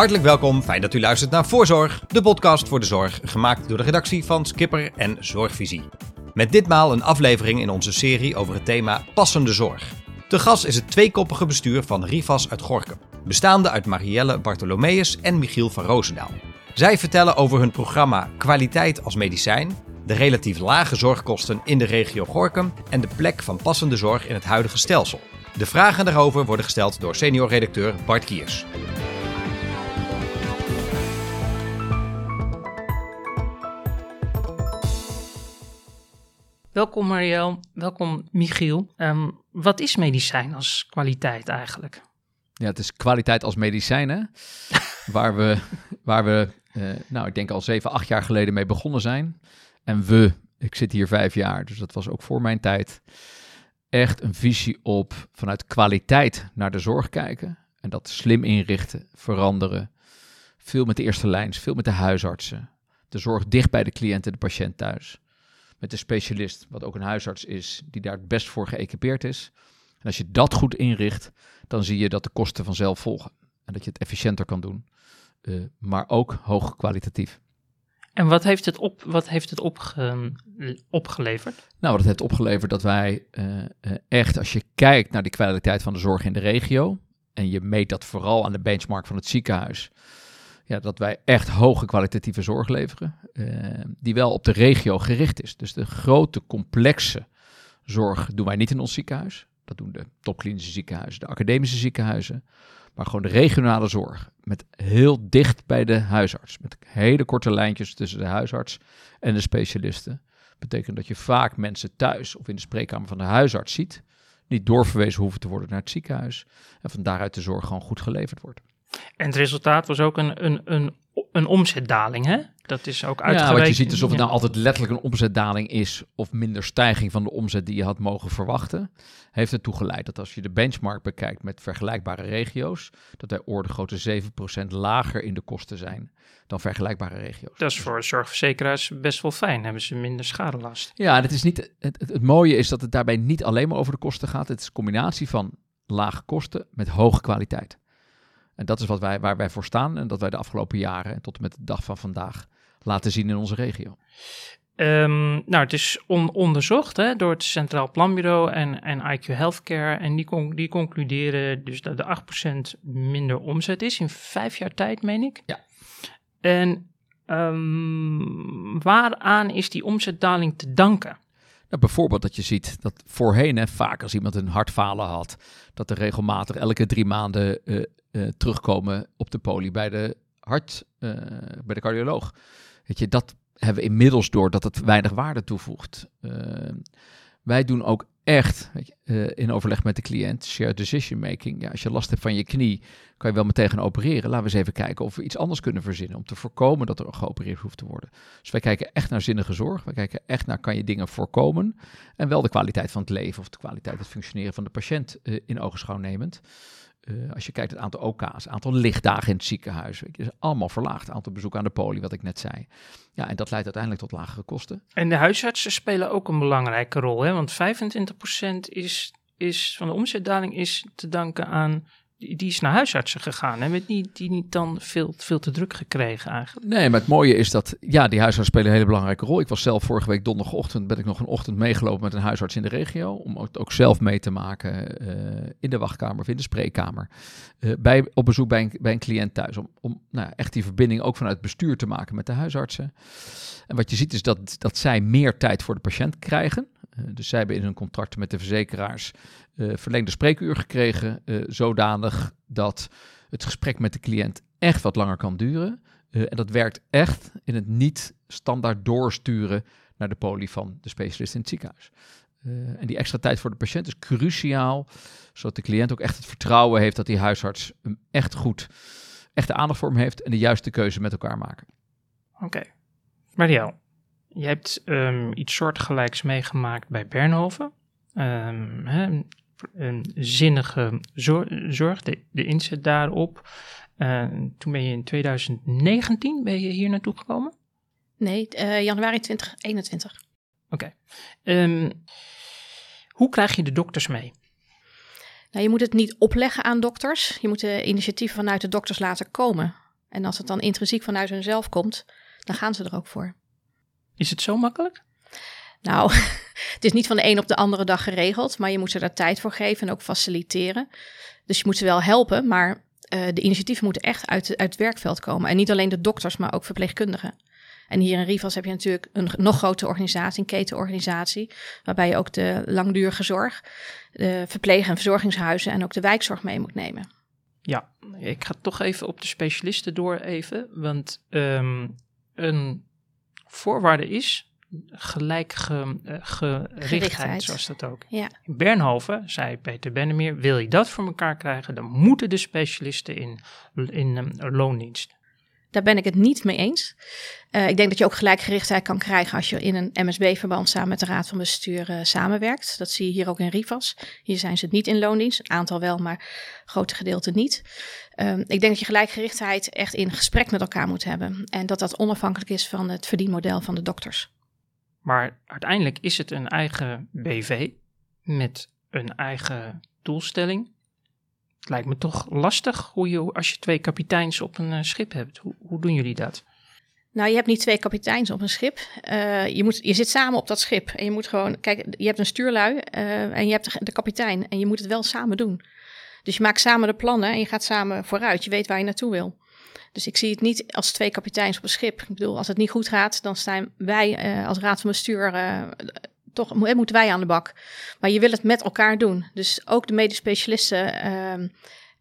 Hartelijk welkom, fijn dat u luistert naar Voorzorg, de podcast voor de zorg, gemaakt door de redactie van Skipper en Zorgvisie. Met ditmaal een aflevering in onze serie over het thema passende zorg. De gast is het tweekoppige bestuur van Rivas uit Gorkum, bestaande uit Marielle Bartolomeus en Michiel van Roosendaal. Zij vertellen over hun programma Kwaliteit als medicijn, de relatief lage zorgkosten in de regio Gorkum en de plek van passende zorg in het huidige stelsel. De vragen daarover worden gesteld door senior-redacteur Bart Kiers. Welkom Marielle, welkom Michiel. Ehm, wat is medicijn als kwaliteit eigenlijk? Ja, het is kwaliteit als medicijn, hè? waar we, waar we uh, nou, ik denk al zeven, acht jaar geleden mee begonnen zijn. En we, ik zit hier vijf jaar, dus dat was ook voor mijn tijd. Echt een visie op vanuit kwaliteit naar de zorg kijken. En dat slim inrichten, veranderen. Veel met de eerste lijns, veel met de huisartsen. De zorg dicht bij de cliënt en de patiënt thuis met de specialist, wat ook een huisarts is, die daar het best voor geëquipeerd is. En als je dat goed inricht, dan zie je dat de kosten vanzelf volgen. En dat je het efficiënter kan doen, uh, maar ook hoog kwalitatief. En wat heeft het, op, wat heeft het opge, opgeleverd? Nou, wat het heeft opgeleverd dat wij uh, uh, echt, als je kijkt naar de kwaliteit van de zorg in de regio, en je meet dat vooral aan de benchmark van het ziekenhuis, ja, dat wij echt hoge kwalitatieve zorg leveren, uh, die wel op de regio gericht is. Dus de grote, complexe zorg doen wij niet in ons ziekenhuis. Dat doen de topklinische ziekenhuizen, de academische ziekenhuizen. Maar gewoon de regionale zorg, met heel dicht bij de huisarts. Met hele korte lijntjes tussen de huisarts en de specialisten. Betekent dat je vaak mensen thuis of in de spreekkamer van de huisarts ziet. Niet doorverwezen hoeven te worden naar het ziekenhuis. En van daaruit de zorg gewoon goed geleverd wordt. En het resultaat was ook een, een, een, een omzetdaling, hè? Dat is ook uitgerekend. Ja, wat je ziet is of het nou altijd letterlijk een omzetdaling is of minder stijging van de omzet die je had mogen verwachten, heeft ertoe geleid dat als je de benchmark bekijkt met vergelijkbare regio's, dat wij orde grote 7% lager in de kosten zijn dan vergelijkbare regio's. Dat is voor zorgverzekeraars best wel fijn, hebben ze minder schadelast. Ja, het, is niet, het, het, het mooie is dat het daarbij niet alleen maar over de kosten gaat. Het is een combinatie van lage kosten met hoge kwaliteit. En dat is wat wij, waar wij voor staan en dat wij de afgelopen jaren en tot en met de dag van vandaag laten zien in onze regio. Um, nou, het is on onderzocht hè, door het Centraal Planbureau en, en IQ Healthcare. En die, con die concluderen dus dat de 8% minder omzet is in vijf jaar tijd, meen ik. Ja. En um, waaraan is die omzetdaling te danken? Nou, bijvoorbeeld dat je ziet dat voorheen, hè, vaak als iemand een hartfalen had, dat er regelmatig elke drie maanden uh, uh, terugkomen op de poli bij de hart, uh, bij de cardioloog. Weet je, dat hebben we inmiddels door dat het weinig waarde toevoegt. wij doen ook echt weet je, in overleg met de cliënt, shared decision making. Ja, als je last hebt van je knie, kan je wel meteen gaan opereren. Laten we eens even kijken of we iets anders kunnen verzinnen om te voorkomen dat er geopereerd hoeft te worden. Dus wij kijken echt naar zinnige zorg. Wij kijken echt naar kan je dingen voorkomen en wel de kwaliteit van het leven of de kwaliteit het functioneren van de patiënt in ogenschouw nemend. Uh, als je kijkt het aantal OK's, aantal lichtdagen in het ziekenhuis, weet je, is allemaal verlaagd. Aantal bezoeken aan de poli, wat ik net zei. Ja, en dat leidt uiteindelijk tot lagere kosten. En de huisartsen spelen ook een belangrijke rol, hè? want 25% is, is van de omzetdaling is te danken aan die is naar huisartsen gegaan. Hebben die, die niet dan veel, veel te druk gekregen eigenlijk? Nee, maar het mooie is dat, ja, die huisartsen spelen een hele belangrijke rol. Ik was zelf vorige week donderdagochtend, ben ik nog een ochtend meegelopen met een huisarts in de regio. Om het ook zelf mee te maken uh, in de wachtkamer of in de spreekkamer. Uh, bij, op bezoek bij een, bij een cliënt thuis. Om, om nou, echt die verbinding ook vanuit het bestuur te maken met de huisartsen. En wat je ziet is dat, dat zij meer tijd voor de patiënt krijgen. Uh, dus zij hebben in hun contracten met de verzekeraars uh, verlengde spreekuur gekregen, uh, zodanig dat het gesprek met de cliënt echt wat langer kan duren. En dat werkt echt in het niet standaard doorsturen naar de poli van de specialist in het ziekenhuis. en die extra tijd voor de patiënt is cruciaal, zodat de cliënt ook echt het vertrouwen heeft dat die huisarts hem echt goed, echt de aandacht voor hem heeft en de juiste keuze met elkaar maken. Oké. Okay. Je hebt um, iets soortgelijks meegemaakt bij Bernhoven. Um, hè, een zinnige zorg, de, de inzet daarop. Uh, toen ben je in 2019 ben je hier naartoe gekomen? Nee, uh, januari 2021. Oké. Ehm, hoe krijg je de dokters mee? Nou, je moet het niet opleggen aan dokters. Je moet de initiatieven vanuit de dokters laten komen. En als het dan intrinsiek vanuit hunzelf komt, dan gaan ze er ook voor. Is het zo makkelijk? Nou, het is niet van de een op de andere dag geregeld, maar je moet ze daar tijd voor geven en ook faciliteren. Dus je moet ze wel helpen, maar uh, de initiatieven moeten echt uit, uit het werkveld komen. En niet alleen de dokters, maar ook verpleegkundigen. En hier in Rivas heb je natuurlijk een nog grotere organisatie, een ketenorganisatie, waarbij je ook de langdurige zorg, de verpleeg- en verzorgingshuizen en ook de wijkzorg mee moet nemen. Ja, ik ga toch even op de specialisten door even, want um, een voorwaarde is gelijk ge, uh, gerichtheid, zoals dat ook. Ja. In Bernhoven, zei Peter Bennemeer, wil je dat voor elkaar krijgen, dan moeten de specialisten in, in um, loondienst. Daar ben ik het niet mee eens. Uh, ik denk dat je ook gelijkgerichtheid kan krijgen als je in een MSB-verband samen met de Raad van Bestuur uh, samenwerkt. Dat zie je hier ook in Rivas. Hier zijn ze niet in loondienst. Een aantal wel, maar grote gedeelte niet. Uh, ik denk dat je gelijkgerichtheid echt in gesprek met elkaar moet hebben. En dat dat onafhankelijk is van het verdienmodel van de dokters. Maar uiteindelijk is het een eigen BV met een eigen doelstelling. Het lijkt me toch lastig hoe je, als je twee kapiteins op een uh, schip hebt. Hoe, doen jullie dat? Nou, je hebt niet twee kapiteins op een schip. Uh, je, moet, je zit samen op dat schip. En je moet gewoon, kijk, je hebt een stuurlui uh, en je hebt de, kapitein. En je moet het wel samen doen. Dus je maakt samen de plannen en je gaat samen vooruit. Je weet waar je naartoe wil. Dus ik zie het niet als twee kapiteins op een schip. Ik bedoel, als het niet goed gaat, dan staan wij uh, als raad van bestuur toch moeten wij aan de bak. Maar je wil het met elkaar doen. Dus ook de medisch specialisten uh,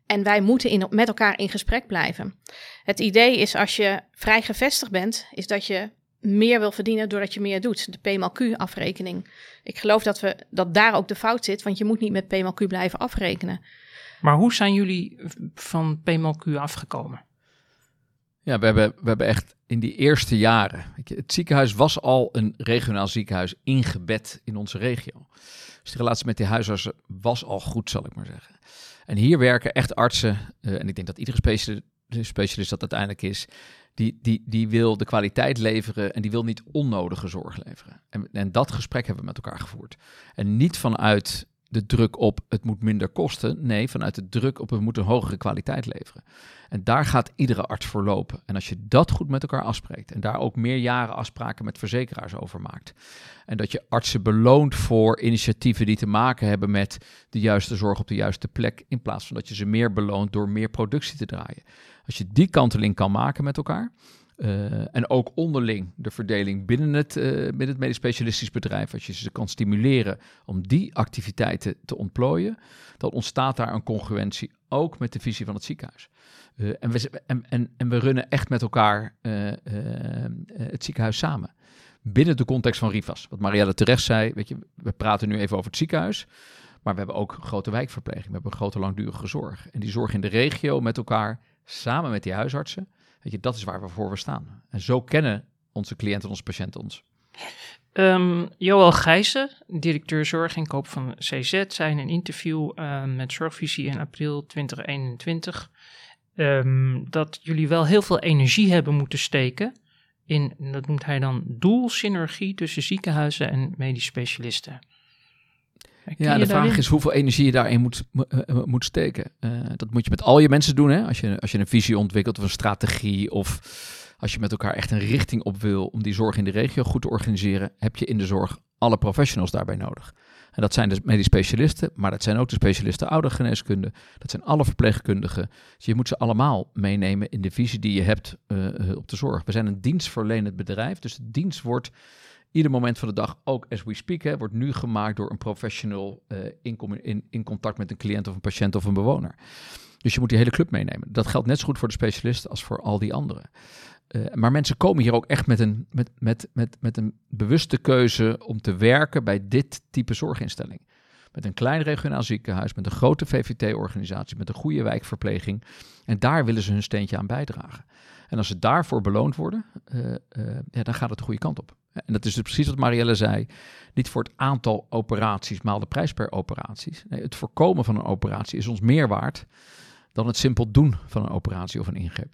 en wij moeten in, met elkaar in gesprek blijven. Het idee is als je vrij gevestigd bent, is dat je meer wil verdienen doordat je meer doet. De PMLQ-afrekening. Ik geloof dat, we, dat daar ook de fout zit, want je moet niet met PMLQ blijven afrekenen. Maar hoe zijn jullie van PMLQ afgekomen? Ja, we hebben, we hebben echt in die eerste jaren. Het ziekenhuis was al een regionaal ziekenhuis ingebed in onze regio. Dus de relatie met die huisartsen was al goed, zal ik maar zeggen. En hier werken echt artsen, uh, en ik denk dat iedere specialist, specialist dat uiteindelijk is, die, die, die wil de kwaliteit leveren en die wil niet onnodige zorg leveren. En, en dat gesprek hebben we met elkaar gevoerd. En niet vanuit de druk op het moet minder kosten. Nee, vanuit de druk op het moet een hogere kwaliteit leveren. En daar gaat iedere arts voor lopen. En als je dat goed met elkaar afspreekt en daar ook meer jaren afspraken met verzekeraars over maakt. En dat je artsen beloont voor initiatieven die te maken hebben met de juiste zorg op de juiste plek. In plaats van dat je ze meer beloont door meer productie te draaien. Als je die kanteling kan maken met elkaar. Uh, en ook onderling de verdeling binnen het, uh, binnen het medisch specialistisch bedrijf, als je ze kan stimuleren om die activiteiten te ontplooien, dan ontstaat daar een congruentie ook met de visie van het ziekenhuis. Uh, en, we, en, en, we runnen echt met elkaar het ziekenhuis samen. Binnen de context van RIVAS. Wat Marielle terecht zei, weet je, we praten nu even over het ziekenhuis. Maar we hebben ook grote wijkverpleging. We hebben grote langdurige zorg. En die zorg in de regio met elkaar, samen met die huisartsen. Weet je, dat is waar we voor we staan. En zo kennen onze cliënten en onze patiënten ons. Um, Joël Gijzen, directeur zorg en koop van CZ, zei in een interview uh, met Zorgvisie in april 2021 um, dat jullie wel heel veel energie hebben moeten steken in, dat noemt hij dan doelsynergie tussen ziekenhuizen en medisch specialisten. Ja, de vraag is hoeveel energie je daarin moet, uh, moet steken. Uh, dat moet je met al je mensen doen. Hè? Als, je, als je een visie ontwikkelt of een strategie of als je met elkaar echt een richting op wil om die zorg in de regio goed te organiseren, heb je in de zorg alle professionals daarbij nodig. En dat zijn de medisch specialisten, maar dat zijn ook de specialisten oudergeneeskunde. Dat zijn alle verpleegkundigen. Dus je moet ze allemaal meenemen in de visie die je hebt uh, op de zorg. We zijn een dienstverlenend bedrijf, dus de dienst wordt ieder moment van de dag, ook as we speak, wordt nu gemaakt door een professional uh, in, in, in contact met een cliënt of een patiënt of een bewoner. Dus je moet die hele club meenemen. Dat geldt net zo goed voor de specialisten als voor al die anderen. Uh, maar mensen komen hier ook echt met een, met, met, met, met een bewuste keuze om te werken bij dit type zorginstelling. Met een klein regionaal ziekenhuis, met een grote VVT-organisatie, met een goede wijkverpleging. En daar willen ze hun steentje aan bijdragen. En als ze daarvoor beloond worden, uh, ja, dan gaat het de goede kant op. En dat is dus precies wat Marielle zei. Niet voor het aantal operaties, maar de prijs per operaties. Nee, het voorkomen van een operatie is ons meer waard dan het simpel doen van een operatie of een ingreep.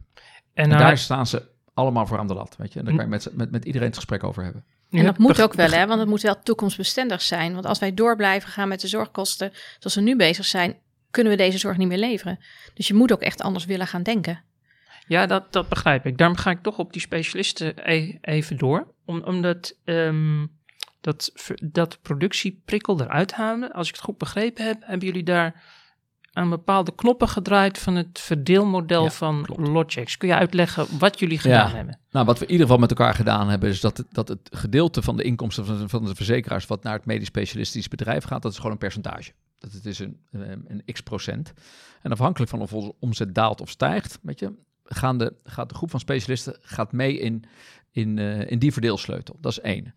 En, en daar staan ze allemaal voor aan de lat, weet je. En daar kan je met, met, met iedereen het gesprek over hebben. En dat moet ook wel, hè, want het moet wel toekomstbestendig zijn. Want als wij door blijven gaan met de zorgkosten zoals we nu bezig zijn, kunnen we deze zorg niet meer leveren. Dus je moet ook echt anders willen gaan denken. Ja, dat, dat begrijp ik. Daarom ga ik toch op die specialisten e- even door. Om, omdat ehm, dat, dat productieprikkel eruit halen, als ik het goed begrepen heb, hebben jullie daar aan bepaalde knoppen gedraaid van het verdeelmodel Ja, van klopt. Logix. Kun je uitleggen wat jullie gedaan Ja. hebben? Nou, wat we in ieder geval met elkaar gedaan hebben, is dat het, dat het gedeelte van de inkomsten van de, van de verzekeraars wat naar het medisch specialistisch bedrijf gaat, dat is gewoon een percentage. Dat het is een, een, een x procent. En afhankelijk van of onze omzet daalt of stijgt, weet je, gaan de, gaat de groep van specialisten gaat mee in, in, eh, in die verdeelsleutel. Dat is één.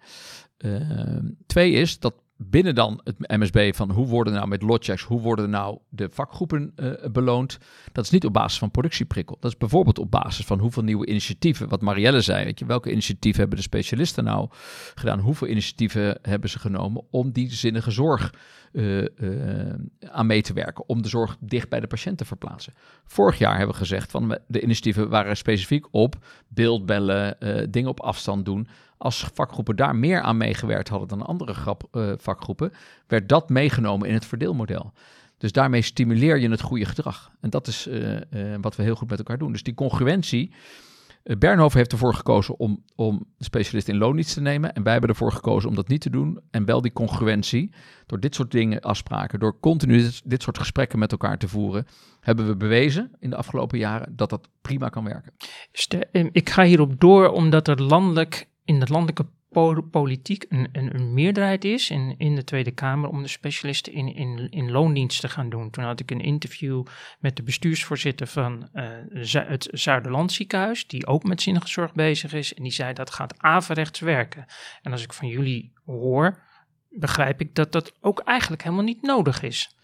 Ehm, twee is dat binnen dan het MSB van hoe worden nou met lotchecks, hoe worden nou de vakgroepen eh, beloond. Dat is niet op basis van productieprikkel. Dat is bijvoorbeeld op basis van hoeveel nieuwe initiatieven, wat Marielle zei, weet je, welke initiatieven hebben de specialisten nou gedaan, hoeveel initiatieven hebben ze genomen om die zinnige zorg eh, eh, aan mee te werken, om de zorg dicht bij de patiënt te verplaatsen. Vorig jaar hebben we gezegd van de initiatieven waren specifiek op beeldbellen, dingen op afstand doen. Als vakgroepen daar meer aan meegewerkt hadden dan andere grap, eh, vakgroepen, werd dat meegenomen in het verdeelmodel. Dus daarmee stimuleer je het goede gedrag. En dat is eh, eh, wat we heel goed met elkaar doen. Dus die congruentie. Bernhoven heeft ervoor gekozen om, om de specialist in loondienst te nemen. En wij hebben ervoor gekozen om dat niet te doen. En wel die congruentie. Door dit soort dingen, afspraken, door continu dit, soort gesprekken met elkaar te voeren. Hebben we bewezen in de afgelopen jaren dat dat prima kan werken. Ik ga hierop door omdat er landelijk in de landelijke po- politiek een, een, een meerderheid is in, in de Tweede Kamer om de specialisten in, in, in loondienst te gaan doen. Toen had ik een interview met de bestuursvoorzitter van Zu- het Zuiderland ziekenhuis, die ook met zinnige zorg bezig is. En die zei dat gaat averechts werken. En als ik van jullie hoor, begrijp ik dat dat ook eigenlijk helemaal niet nodig is.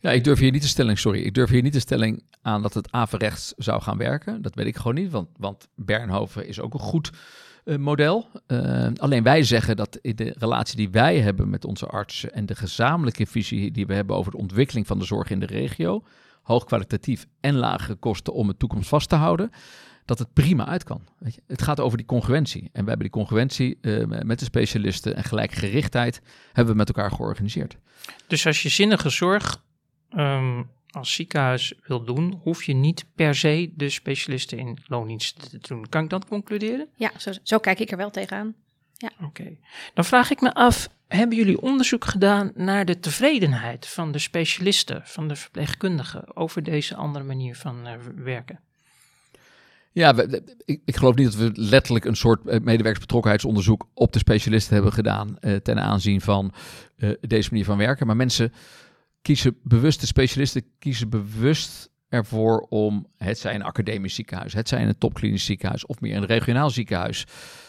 Ja, ik durf hier niet de stelling, sorry, ik durf hier niet de stelling aan dat het averechts zou gaan werken. Dat weet ik gewoon niet, want, want Bernhoven is ook een goed model. Eh, alleen wij zeggen dat in de relatie die wij hebben met onze artsen en de gezamenlijke visie die we hebben over de ontwikkeling van de zorg in de regio, hoogkwalitatief en lagere kosten om het toekomst vast te houden, dat het prima uit kan. Weet je? Het gaat over die congruentie. En we hebben die congruentie eh, met de specialisten en gelijkgerichtheid hebben we met elkaar georganiseerd. Dus als je zinnige zorg ehm, als ziekenhuis wil doen, hoef je niet per se de specialisten in loondienst te doen. Kan ik dat concluderen? Ja, zo, zo kijk ik er wel tegenaan. Oké. Dan vraag ik me af, hebben jullie onderzoek gedaan naar de tevredenheid van de specialisten, van de verpleegkundigen, over deze andere manier van eh, werken? Ja, we- we- ik, ik geloof niet dat we letterlijk een soort eh, medewerkersbetrokkenheidsonderzoek op de specialisten hebben gedaan eh, ten aanzien van eh, deze manier van werken. Maar mensen kiezen bewust, de specialisten kiezen bewust ervoor om, het zij een academisch ziekenhuis, het zij een topklinisch ziekenhuis of meer een regionaal ziekenhuis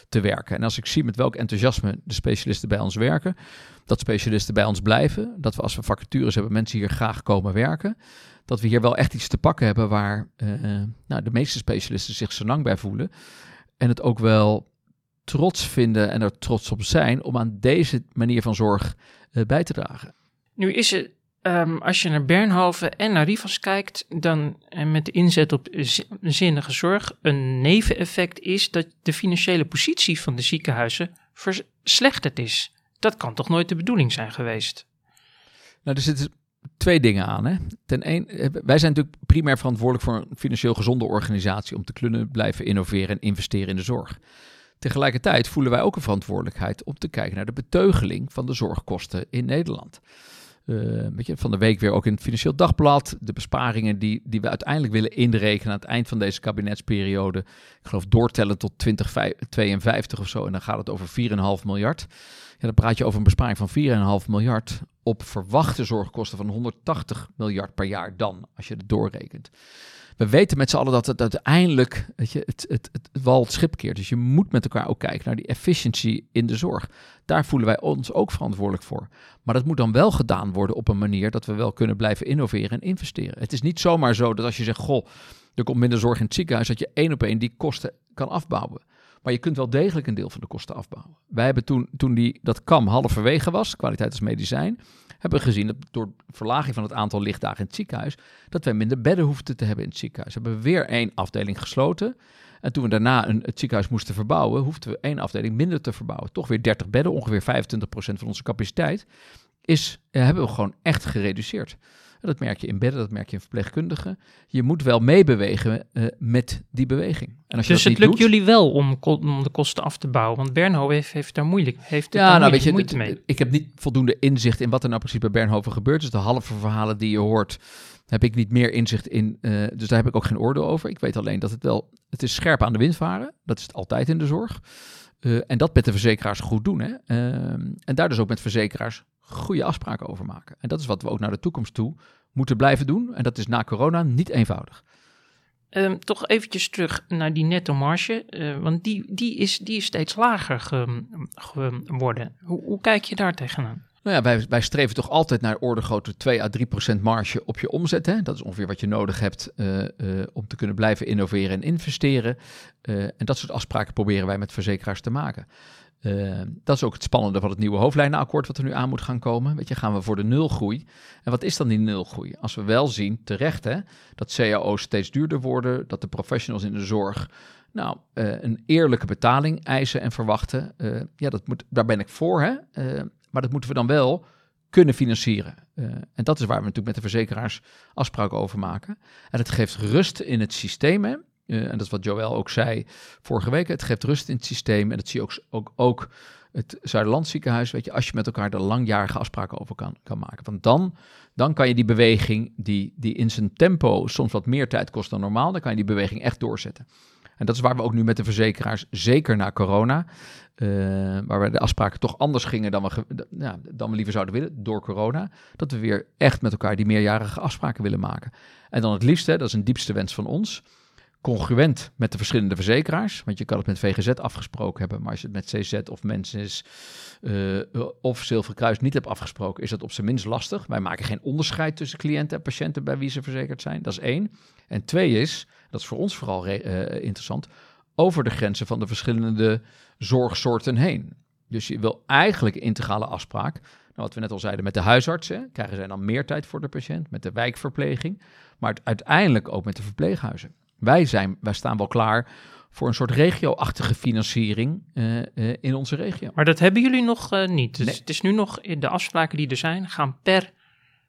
te werken. En als ik zie met welk enthousiasme de specialisten bij ons werken, dat specialisten bij ons blijven, dat we als we vacatures hebben, mensen hier graag komen werken, dat we hier wel echt iets te pakken hebben waar eh, eh, nou, de meeste specialisten zich zo lang bij voelen. En het ook wel trots vinden en er trots op zijn om aan deze manier van zorg eh, bij te dragen. Nu is het, ehm, als je naar Bernhoven en naar Rivas kijkt, dan en met de inzet op zi- zinnige zorg, een neveneffect is dat de financiële positie van de ziekenhuizen verslechterd is. Dat kan toch nooit de bedoeling zijn geweest? Nou, er zitten twee dingen aan. Hè. Ten een, eh, wij zijn natuurlijk primair verantwoordelijk voor een financieel gezonde organisatie om te kunnen blijven innoveren en investeren in de zorg. Tegelijkertijd voelen wij ook een verantwoordelijkheid om te kijken naar de beteugeling van de zorgkosten in Nederland. Eh, weet je, van de week weer ook in het Financieel Dagblad. De besparingen die, die we uiteindelijk willen inrekenen aan het eind van deze kabinetsperiode. Ik geloof doortellen tot 2052 of zo. En dan gaat het over 4,5 miljard. Ja, dan praat je over een besparing van 4,5 miljard op verwachte zorgkosten van 180 miljard per jaar dan, als je het doorrekent. We weten met z'n allen dat het uiteindelijk weet je, het, het, het, wal schip keert. Dus je moet met elkaar ook kijken naar die efficiëntie in de zorg. Daar voelen wij ons ook verantwoordelijk voor. Maar dat moet dan wel gedaan worden op een manier dat we wel kunnen blijven innoveren en investeren. Het is niet zomaar zo dat als je zegt, goh, er komt minder zorg in het ziekenhuis, dat je één op één die kosten kan afbouwen. Maar je kunt wel degelijk een deel van de kosten afbouwen. Wij hebben toen, toen die, dat KAM halverwege was, kwaliteit als medicijn, hebben we gezien dat door verlaging van het aantal lichtdagen in het ziekenhuis, dat wij minder bedden hoefden te hebben in het ziekenhuis. We hebben weer één afdeling gesloten. En toen we daarna een, het ziekenhuis moesten verbouwen, hoefden we één afdeling minder te verbouwen. Toch weer 30 bedden, ongeveer 25% van onze capaciteit, is, eh, hebben we gewoon echt gereduceerd. Dat merk je in bedden, dat merk je in verpleegkundigen. Je moet wel meebewegen uh, met die beweging. En als je dus het lukt jullie wel om, om, de kosten af te bouwen? Want Bernhoven heeft, heeft daar moeilijk, heeft ja, daar nou, weet je, moeite mee. Ik heb niet voldoende inzicht in wat er nou precies bij Bernhoven gebeurt. Dus de halve verhalen die je hoort, heb ik niet meer inzicht in. Uh, dus daar heb ik ook geen oordeel over. Ik weet alleen dat het wel, het is scherp aan de wind varen. Dat is het altijd in de zorg. Uh, en dat met de verzekeraars goed doen. Hè? Uh, en daar dus ook met verzekeraars goede afspraken over maken. En dat is wat we ook naar de toekomst toe moeten blijven doen. En dat is na corona niet eenvoudig. Um, toch eventjes terug naar die netto marge, uh, want die, die, is, die is steeds lager geworden. Hoe, hoe kijk je daar tegenaan? Nou ja, wij, wij streven toch altijd naar orde grootte 2 à 3 procent marge op je omzet. Hè? Dat is ongeveer wat je nodig hebt uh, uh, om te kunnen blijven innoveren en investeren. En dat soort afspraken proberen wij met verzekeraars te maken. Uh, dat is ook het spannende van het nieuwe hoofdlijnenakkoord wat er nu aan moet gaan komen. Weet je, gaan we voor de nulgroei. En wat is dan die nulgroei? Als we wel zien, terecht hè, dat cao's steeds duurder worden, dat de professionals in de zorg nou, uh, een eerlijke betaling eisen en verwachten. Uh, ja, dat moet, daar ben ik voor, hè. maar dat moeten we dan wel kunnen financieren. en dat is waar we natuurlijk met de verzekeraars afspraken over maken. En het geeft rust in het systeem, hè. Uh, en dat is wat Joël ook zei vorige week. Het geeft rust in het systeem. En dat zie je ook, ook, ook het Zuiderland ziekenhuis. Weet je, als je met elkaar er langjarige afspraken over kan, kan maken. Want dan, dan kan je die beweging, die, die in zijn tempo soms wat meer tijd kost dan normaal, dan kan je die beweging echt doorzetten. En dat is waar we ook nu met de verzekeraars, zeker na corona, uh, waar we de afspraken toch anders gingen dan we, ja, dan we liever zouden willen door corona, dat we weer echt met elkaar die meerjarige afspraken willen maken. En dan het liefst, hè, dat is een diepste wens van ons, congruent met de verschillende verzekeraars. Want je kan het met VGZ afgesproken hebben, maar als je het met CZ of Mensis uh, of Zilveren Kruis niet hebt afgesproken, is dat op zijn minst lastig. Wij maken geen onderscheid tussen cliënten en patiënten bij wie ze verzekerd zijn. Dat is één. En twee is, dat is voor ons vooral uh, interessant, over de grenzen van de verschillende zorgsoorten heen. Dus je wil eigenlijk integrale afspraak. Nou, wat we net al zeiden, met de huisartsen krijgen zij dan meer tijd voor de patiënt, met de wijkverpleging, maar uiteindelijk ook met de verpleeghuizen. Wij, zijn, wij staan wel klaar voor een soort regio-achtige financiering uh, uh, in onze regio. Maar dat hebben jullie nog uh, niet. Dus nee. het is nu nog de afspraken die er zijn, gaan per,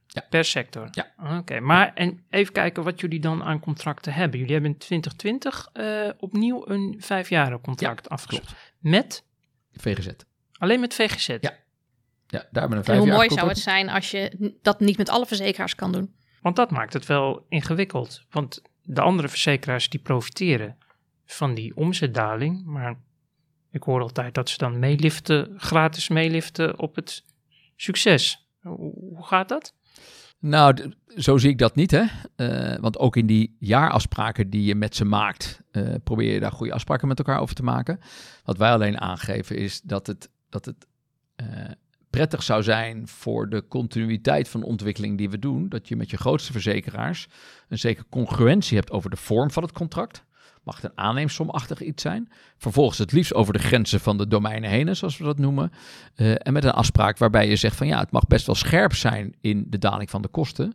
ja. per sector. Ja. Oké, okay. maar en even kijken wat jullie dan aan contracten hebben. Jullie hebben in 2020 opnieuw een vijfjaren contract ja, afgesloten. Met? VGZ. Alleen met VGZ? Ja. Ja, daar hebben we een Hoe mooi zou het zijn als je dat niet met alle verzekeraars kan doen? Want dat maakt het wel ingewikkeld. Want de andere verzekeraars die profiteren van die omzetdaling, maar ik hoor altijd dat ze dan meeliften, gratis meeliften op het succes. Hoe gaat dat? Nou, zo zie ik dat niet, hè. Uh, want ook in die jaarafspraken die je met ze maakt, uh, probeer je daar goede afspraken met elkaar over te maken. Wat wij alleen aangeven is dat het, dat het uh, prettig zou zijn voor de continuïteit van ontwikkeling die we doen, dat je met je grootste verzekeraars een zekere congruentie hebt over de vorm van het contract. Mag het een aanneemsomachtig iets zijn? Vervolgens het liefst over de grenzen van de domeinen heen, zoals we dat noemen. Uh, en met een afspraak waarbij je zegt van ja, het mag best wel scherp zijn in de daling van de kosten.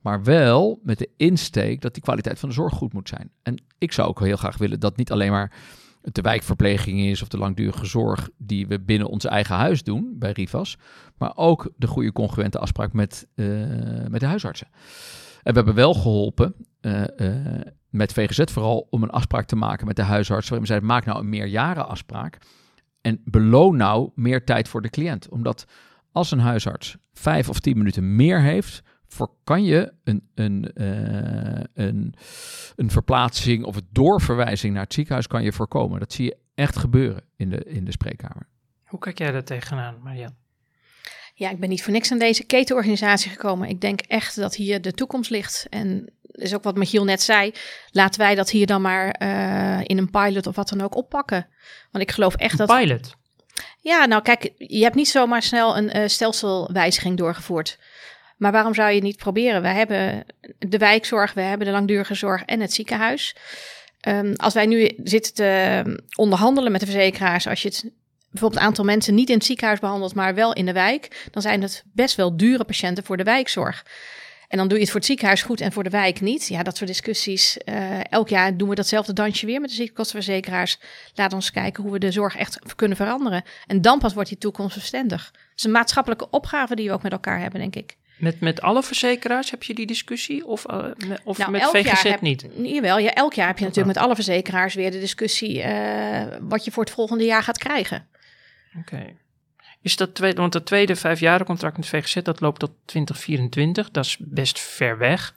Maar wel met de insteek dat die kwaliteit van de zorg goed moet zijn. En ik zou ook heel graag willen dat niet alleen maar de wijkverpleging is of de langdurige zorg die we binnen ons eigen huis doen bij Rivas, maar ook de goede congruente afspraak met, uh, met de huisartsen. En we hebben wel geholpen uh, uh, met VGZ vooral om een afspraak te maken met de huisarts, waarin we zeiden, maak nou een meerjarenafspraak en beloon nou meer tijd voor de cliënt. Omdat als een huisarts vijf of tien minuten meer heeft, voor kan je een, een, uh, een, een verplaatsing of een doorverwijzing naar het ziekenhuis kan je voorkomen. Dat zie je echt gebeuren in de, in de spreekkamer. Hoe kijk jij daar tegenaan, Marianne? Ja, ik ben niet voor niks aan deze ketenorganisatie gekomen. Ik denk echt dat hier de toekomst ligt. En is ook wat Michiel net zei. Laten wij dat hier dan maar uh, in een pilot of wat dan ook oppakken. Want ik geloof echt een dat. Pilot? Ja, nou kijk, je hebt niet zomaar snel een uh, stelselwijziging doorgevoerd. Maar waarom zou je het niet proberen? We hebben de wijkzorg, we hebben de langdurige zorg en het ziekenhuis. Um, als wij nu zitten te onderhandelen met de verzekeraars, als je het bijvoorbeeld aantal mensen niet in het ziekenhuis behandelt, maar wel in de wijk, dan zijn het best wel dure patiënten voor de wijkzorg. En dan doe je het voor het ziekenhuis goed en voor de wijk niet. Ja, dat soort discussies. Eh, elk jaar doen we datzelfde dansje weer met de ziektekostenverzekeraars. Laat ons kijken hoe we de zorg echt kunnen veranderen. En dan pas wordt die toekomst verstandig. Het is een maatschappelijke opgave die we ook met elkaar hebben, denk ik. Met, met alle verzekeraars heb je die discussie? Of, uh, of Nou, met VGZ heb- niet? Jawel, ja, elk jaar heb je natuurlijk met alle verzekeraars weer de discussie eh, wat je voor het volgende jaar gaat krijgen. Oké. Is dat tweede, want het tweede vijfjarencontract met VGZ dat loopt tot 2024. Dat is best ver weg.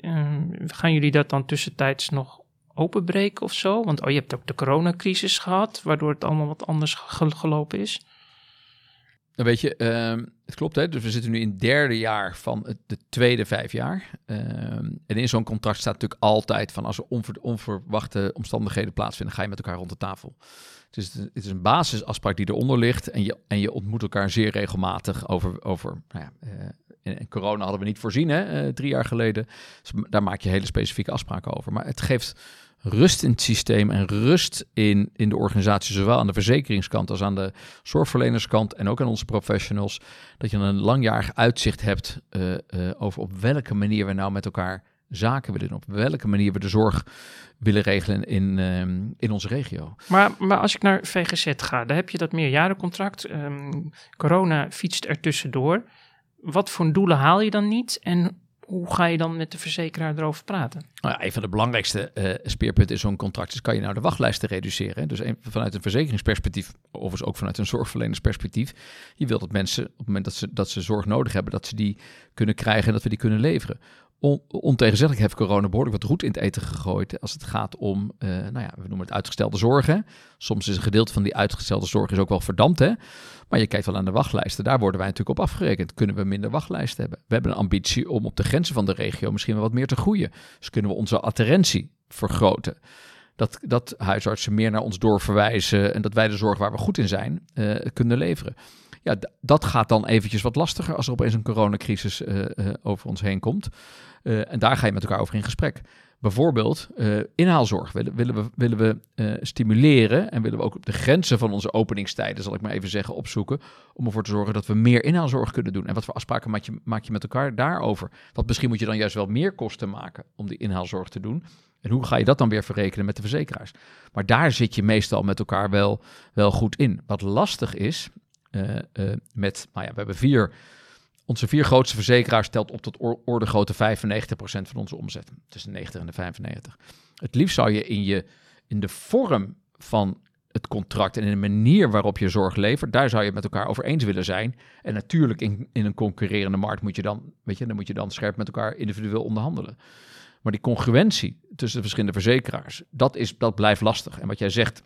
Ehm, gaan jullie dat dan tussentijds nog openbreken of zo? Want oh, je hebt ook de coronacrisis gehad, waardoor het allemaal wat anders ge- gelopen is. Nou, weet je, ehm, het klopt hè. Dus we zitten nu in het derde jaar van het de tweede vijf jaar. Ehm, en in zo'n contract staat natuurlijk altijd van als er onver- onverwachte omstandigheden plaatsvinden, ga je met elkaar rond de tafel. Is, het is een basisafspraak die eronder ligt en je, en je ontmoet elkaar zeer regelmatig over, over nou ja, eh, en corona hadden we niet voorzien hè, eh, drie jaar geleden. Dus daar maak je hele specifieke afspraken over. Maar het geeft rust in het systeem en rust in, in de organisatie, zowel aan de verzekeringskant als aan de zorgverlenerskant en ook aan onze professionals, dat je een langjarig uitzicht hebt eh, eh, over op welke manier we nou met elkaar zaken willen doen, op welke manier we de zorg willen regelen in, in onze regio. Maar, maar als ik naar VGZ ga, dan heb je dat meerjarencontract. Ehm, corona fietst er tussendoor. Wat voor doelen haal je dan niet? En hoe ga je dan met de verzekeraar erover praten? Nou ja, een van de belangrijkste eh, speerpunten in zo'n contract is, kan je nou de wachtlijsten reduceren? Dus vanuit een verzekeringsperspectief, overigens ook vanuit een zorgverlenersperspectief. Je wilt dat mensen op het moment dat ze, dat ze zorg nodig hebben, dat ze die kunnen krijgen en dat we die kunnen leveren. On, ontegenzeggelijk heeft corona behoorlijk wat roet in het eten gegooid als het gaat om, eh, nou ja, we noemen het uitgestelde zorgen. Soms is een gedeelte van die uitgestelde zorg is ook wel verdampt, hè? Maar je kijkt wel aan de wachtlijsten, daar worden wij natuurlijk op afgerekend. Kunnen we minder wachtlijsten hebben? We hebben een ambitie om op de grenzen van de regio misschien wel wat meer te groeien. Dus kunnen we onze adherentie vergroten. Dat, dat huisartsen meer naar ons doorverwijzen en dat wij de zorg waar we goed in zijn eh, kunnen leveren. Ja, dat gaat dan eventjes wat lastiger als er opeens een coronacrisis eh, over ons heen komt. Eh, en daar ga je met elkaar over in gesprek. Bijvoorbeeld eh, inhaalzorg willen, willen we, willen we eh, stimuleren en willen we ook op de grenzen van onze openingstijden, zal ik maar even zeggen, opzoeken. Om ervoor te zorgen dat we meer inhaalzorg kunnen doen. En wat voor afspraken maak je, maak je met elkaar daarover? Want misschien moet je dan juist wel meer kosten maken om die inhaalzorg te doen. En hoe ga je dat dan weer verrekenen met de verzekeraars? Maar daar zit je meestal met elkaar wel, wel goed in. Wat lastig is, met, nou ja, we hebben vier, onze vier grootste verzekeraars telt op tot or- orde grootte 95% van onze omzet. Tussen de 90 en de 95. Het liefst zou je in, je in de vorm van het contract en in de manier waarop je zorg levert, daar zou je met elkaar over eens willen zijn. En natuurlijk in, in een concurrerende markt moet je dan, weet je, dan moet je dan scherp met elkaar individueel onderhandelen. Maar die congruentie tussen de verschillende verzekeraars, dat, is, dat blijft lastig. En wat jij zegt,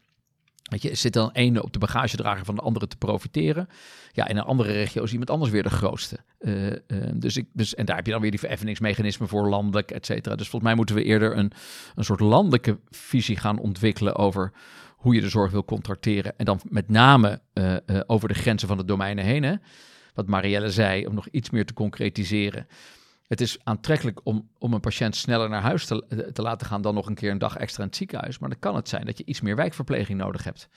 weet je, zit dan ene op de bagagedrager van de andere te profiteren. Ja, in een andere regio is iemand anders weer de grootste. Eh, eh, dus ik, dus, en daar heb je dan weer die vereffeningsmechanismen voor landelijk, et cetera. Dus volgens mij moeten we eerder een, een soort landelijke visie gaan ontwikkelen over hoe je de zorg wil contracteren. En dan met name eh, over de grenzen van de domeinen heen. Hè? Wat Marielle zei, om nog iets meer te concretiseren. Het is aantrekkelijk om, om een patiënt sneller naar huis te, te laten gaan dan nog een keer een dag extra in het ziekenhuis. Maar dan kan het zijn dat je iets meer wijkverpleging nodig hebt.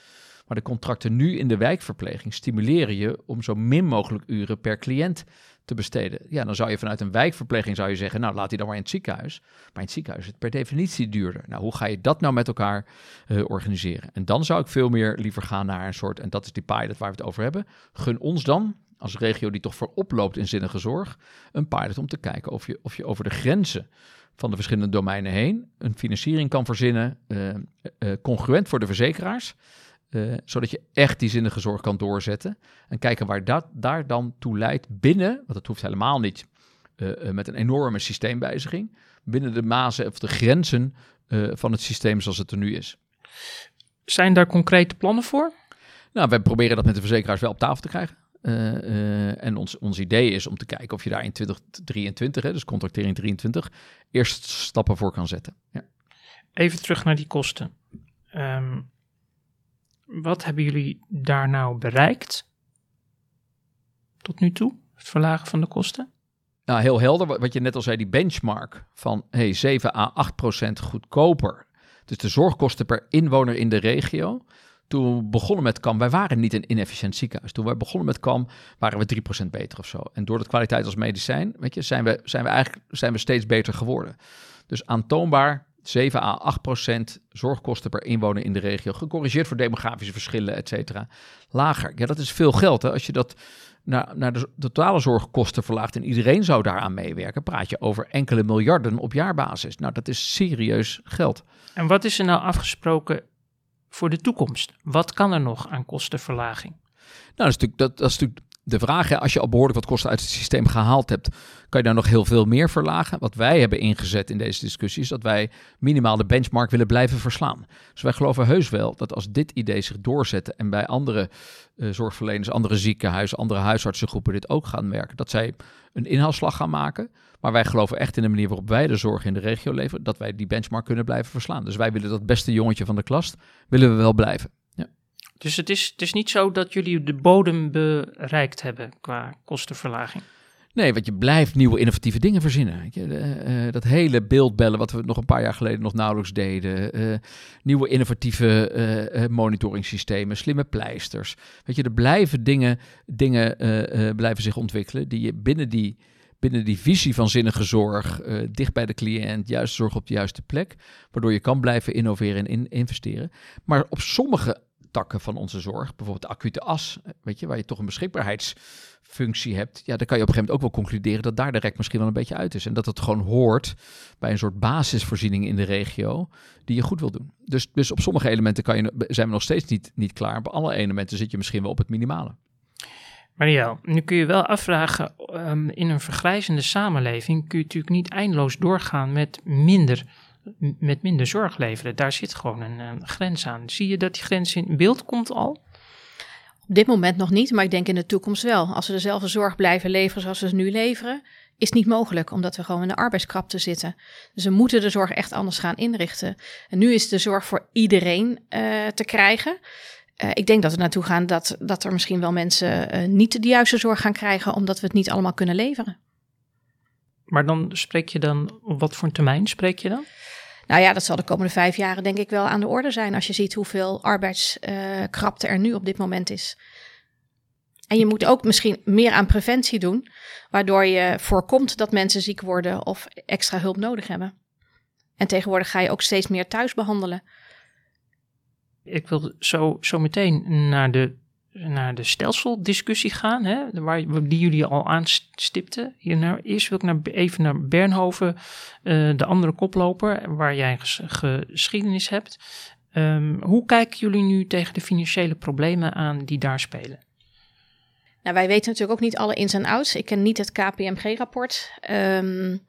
Maar de contracten nu in de wijkverpleging stimuleren je om zo min mogelijk uren per cliënt te besteden. Ja, dan zou je vanuit een wijkverpleging zou je zeggen, nou laat die dan maar in het ziekenhuis. Maar in het ziekenhuis is het per definitie duurder. Nou, hoe ga je dat nou met elkaar eh, organiseren? En dan zou ik veel meer liever gaan naar een soort, en dat is die pilot waar we het over hebben. Gun ons dan, als regio die toch voorop loopt in zinnige zorg, een pilot om te kijken of je, of je over de grenzen van de verschillende domeinen heen een financiering kan verzinnen, eh, eh, congruent voor de verzekeraars. Uh, zodat je echt die zinnige zorg kan doorzetten. En kijken waar dat daar dan toe leidt binnen, want dat hoeft helemaal niet met een enorme systeemwijziging, binnen de mazen of de grenzen van het systeem zoals het er nu is. Zijn daar concrete plannen voor? Nou, we proberen dat met de verzekeraars wel op tafel te krijgen. Uh, en ons, ons idee is om te kijken of je daar in 2023, hè, dus contractering 23, eerst stappen voor kan zetten. Ja. Even terug naar die kosten. Um, wat hebben jullie daar nou bereikt tot nu toe? Het verlagen van de kosten? Nou, heel helder. Wat je net al zei, die benchmark van hey, 7 à 8 procent goedkoper. Dus de zorgkosten per inwoner in de regio toen we begonnen met KAM, wij waren niet een inefficiënt ziekenhuis. Toen wij begonnen met KAM, waren we 3% beter of zo. En door de kwaliteit als medicijn, weet je, zijn we, zijn we eigenlijk zijn we steeds beter geworden. Dus aantoonbaar 7 à 8 procent zorgkosten per inwoner in de regio. Gecorrigeerd voor demografische verschillen, et cetera. Lager. Ja, dat is veel geld. Hè? Als je dat naar, naar de, totale zorgkosten verlaagt en iedereen zou daaraan meewerken, praat je over enkele miljarden op jaarbasis. Nou, dat is serieus geld. En wat is er nou afgesproken voor de toekomst? Wat kan er nog aan kostenverlaging? Nou, dat is natuurlijk, dat, dat is natuurlijk de vraag, als je al behoorlijk wat kosten uit het systeem gehaald hebt, kan je daar nog heel veel meer verlagen. Wat wij hebben ingezet in deze discussie is dat wij minimaal de benchmark willen blijven verslaan. Dus wij geloven heus wel dat als dit idee zich doorzet en bij andere uh, zorgverleners, andere ziekenhuizen, andere huisartsengroepen dit ook gaan werken, dat zij een inhaalslag gaan maken. Maar wij geloven echt in de manier waarop wij de zorg in de regio leveren, dat wij die benchmark kunnen blijven verslaan. Dus wij willen dat beste jongetje van de klas, willen we wel blijven. Dus het is, het is niet zo dat jullie de bodem bereikt hebben qua kostenverlaging. Nee, want je blijft nieuwe innovatieve dingen verzinnen. Je, uh, dat hele beeldbellen, wat we nog een paar jaar geleden nog nauwelijks deden. Uh, nieuwe innovatieve monitoringssystemen, slimme pleisters. Weet je, er blijven dingen, dingen blijven zich ontwikkelen die je binnen die, binnen die visie van zinnige zorg, dicht bij de cliënt, juist zorg op de juiste plek, waardoor je kan blijven innoveren en in, investeren. Maar op sommige takken van onze zorg, bijvoorbeeld de acute as, weet je, waar je toch een beschikbaarheidsfunctie hebt, ja, dan kan je op een gegeven moment ook wel concluderen dat daar de rek misschien wel een beetje uit is. En dat het gewoon hoort bij een soort basisvoorziening in de regio die je goed wil doen. Dus, dus op sommige elementen kan je, zijn we nog steeds niet, niet klaar. Bij alle elementen zit je misschien wel op het minimale. Mariel, nu kun je wel afvragen, um, in een vergrijzende samenleving kun je natuurlijk niet eindeloos doorgaan met minder met minder zorg leveren. Daar zit gewoon een, grens aan. Zie je dat die grens in beeld komt al? Op dit moment nog niet, maar ik denk in de toekomst wel. Als we dezelfde zorg blijven leveren zoals we ze nu leveren, is niet mogelijk, omdat we gewoon in de arbeidskrapte zitten. Dus we moeten de zorg echt anders gaan inrichten. En nu is de zorg voor iedereen uh, te krijgen. Uh, ik denk dat we naartoe gaan dat, dat er misschien wel mensen uh, niet de juiste zorg gaan krijgen, omdat we het niet allemaal kunnen leveren. Maar dan spreek je dan, op wat voor een termijn spreek je dan? Nou ja, dat zal de komende vijf jaren denk ik wel aan de orde zijn als je ziet hoeveel arbeidskrapte er nu op dit moment is. En je moet ook misschien meer aan preventie doen, waardoor je voorkomt dat mensen ziek worden of extra hulp nodig hebben. En tegenwoordig ga je ook steeds meer thuis behandelen. Ik wil zo, zo meteen naar de naar de stelseldiscussie gaan, hè, waar, die jullie al aanstipten. Hierna, eerst wil ik naar, even naar Bernhoven, uh, de andere koploper, waar jij ges, geschiedenis hebt. Um, hoe kijken jullie nu tegen de financiële problemen aan die daar spelen? Nou, wij weten natuurlijk ook niet alle ins en outs. Ik ken niet het KPMG-rapport. Um,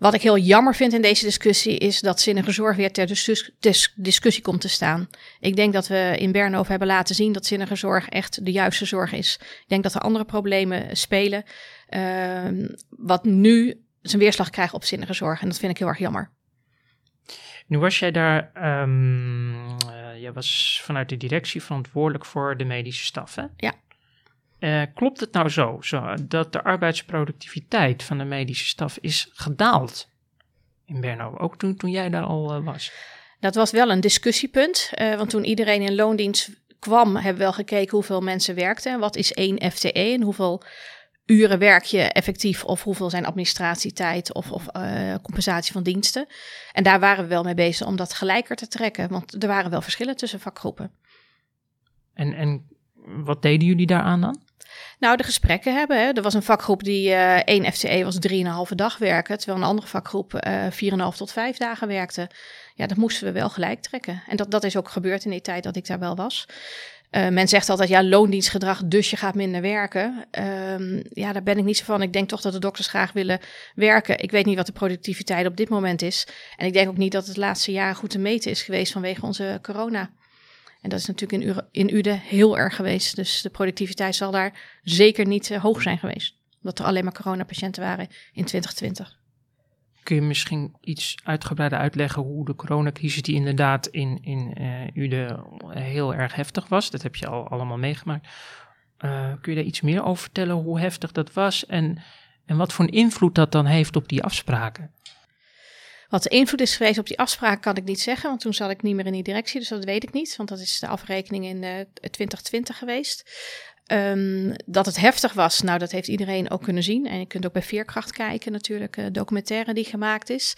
wat ik heel jammer vind in deze discussie is dat zinnige zorg weer ter discussie komt te staan. Ik denk dat we in Bernhoven hebben laten zien dat zinnige zorg echt de juiste zorg is. Ik denk dat er andere problemen spelen, uh, wat nu zijn weerslag krijgt op zinnige zorg. En dat vind ik heel erg jammer. Nu was jij daar, um, uh, jij was vanuit de directie verantwoordelijk voor de medische staf, hè? Ja. Uh, klopt het nou zo, zo, dat de arbeidsproductiviteit van de medische staf is gedaald in Berno, ook toen, toen jij daar al uh, was? Dat was wel een discussiepunt, uh, want toen iedereen in loondienst kwam, hebben we wel gekeken hoeveel mensen werkten. Wat is één FTE en hoeveel uren werk je effectief of hoeveel zijn administratietijd of, of compensatie van diensten. En daar waren we wel mee bezig om dat gelijker te trekken, want er waren wel verschillen tussen vakgroepen. En, en wat deden jullie daaraan dan? Nou, de gesprekken hebben. Hè. Er was een vakgroep die uh, één FTE was 3,5 dag werken, terwijl een andere vakgroep uh, 4,5 tot 5 dagen werkte. Ja, dat moesten we wel gelijk trekken. En dat, dat is ook gebeurd in die tijd dat ik daar wel was. Uh, men zegt altijd, ja, loondienstgedrag, dus je gaat minder werken. Uh, ja, daar ben ik niet zo van. Ik denk toch dat de dokters graag willen werken. Ik weet niet wat de productiviteit op dit moment is. En ik denk ook niet dat het laatste jaren goed te meten is geweest vanwege onze corona. En dat is natuurlijk in, in Ude heel erg geweest. Dus de productiviteit zal daar zeker niet uh, hoog zijn geweest. Omdat er alleen maar coronapatiënten waren in 2020. Kun je misschien iets uitgebreider uitleggen hoe de coronacrisis, die inderdaad in, in uh, Ude heel erg heftig was, dat heb je al allemaal meegemaakt. Uh, kun je daar iets meer over vertellen hoe heftig dat was en, en wat voor een invloed dat dan heeft op die afspraken? Wat de invloed is geweest op die afspraak kan ik niet zeggen, want toen zat ik niet meer in die directie, dus dat weet ik niet, want dat is de afrekening in uh, 2020 geweest. Um, dat het heftig was, nou dat heeft iedereen ook kunnen zien. En je kunt ook bij Veerkracht kijken natuurlijk, uh, documentaire die gemaakt is.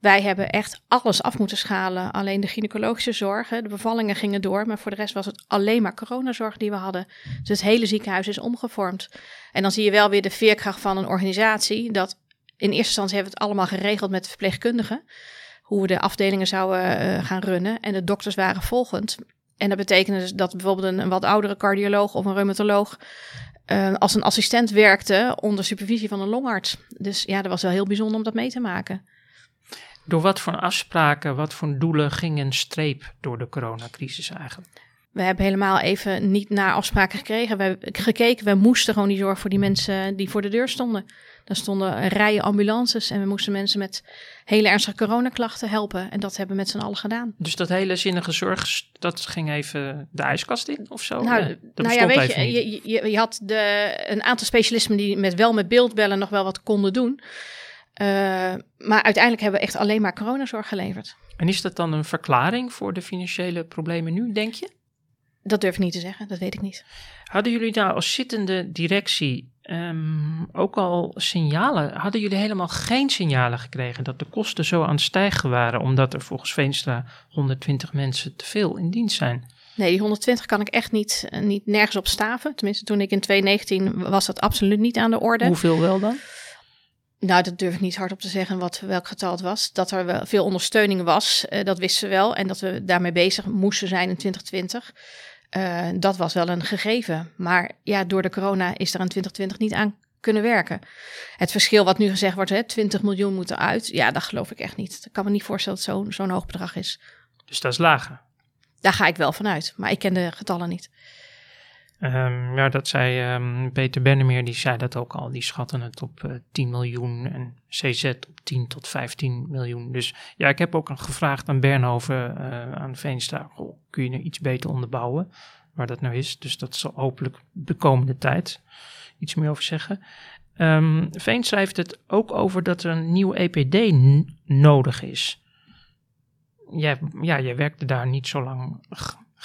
Wij hebben echt alles af moeten schalen. Alleen de gynaecologische zorg, de bevallingen gingen door. Maar voor de rest was het alleen maar coronazorg die we hadden. Dus het hele ziekenhuis is omgevormd. En dan zie je wel weer de veerkracht van een organisatie. Dat in eerste instantie hebben we het allemaal geregeld met de verpleegkundigen. Hoe we de afdelingen zouden uh, gaan runnen. En de dokters waren volgend. En dat betekende dus dat bijvoorbeeld een, een wat oudere cardioloog of een reumatoloog uh, als een assistent werkte onder supervisie van een longarts. Dus ja, dat was wel heel bijzonder om dat mee te maken. Door wat voor afspraken, wat voor doelen ging een streep door de coronacrisis eigenlijk? We hebben helemaal even niet naar afspraken gekregen. We hebben gekeken, we moesten gewoon die zorg voor die mensen die voor de deur stonden. Daar stonden rijen ambulances en we moesten mensen met hele ernstige coronaklachten helpen. En dat hebben we met z'n allen gedaan. Dus dat hele zinnige zorg, dat ging even de ijskast in of zo? Nou, dat nou ja, weet je, je, je, je, had de, een aantal specialisten die met, wel met beeldbellen nog wel wat konden doen. Uh, maar uiteindelijk hebben we echt alleen maar coronazorg geleverd. En is dat dan een verklaring voor de financiële problemen nu, denk je? Dat durf ik niet te zeggen, dat weet ik niet. Hadden jullie nou als zittende directie um, ook al signalen? Hadden jullie helemaal geen signalen gekregen dat de kosten zo aan het stijgen waren, omdat er volgens Veenstra 120 mensen te veel in dienst zijn? Nee, die 120 kan ik echt niet, niet nergens op staven. Tenminste, toen ik in 2019 was dat absoluut niet aan de orde. Hoeveel wel dan? Nou, dat durf ik niet hardop te zeggen wat, welk getal het was. Dat er wel veel ondersteuning was, uh, dat wisten we wel. En dat we daarmee bezig moesten zijn in 2020. Uh, dat was wel een gegeven. Maar ja, door de corona is er in 2020 niet aan kunnen werken. Het verschil wat nu gezegd wordt, hè, 20 miljoen moet eruit. Ja, dat geloof ik echt niet. Ik kan me niet voorstellen dat zo'n zo'n hoog bedrag is. Dus dat is lager? Daar ga ik wel vanuit. Maar ik ken de getallen niet. Um, ja, dat zei um, Peter Bennemeer, die zei dat ook al. Die schatten het op uh, 10 miljoen en CZ op 10 tot 15 miljoen. Dus ja, ik heb ook gevraagd aan Bernhoven, uh, aan Veenstra, kun je nou iets beter onderbouwen waar dat nou is. Dus dat zal hopelijk de komende tijd iets meer over zeggen. Um, Veenstra heeft het ook over dat er een nieuw EPD nodig is. Jij, ja, jij werkte daar niet zo lang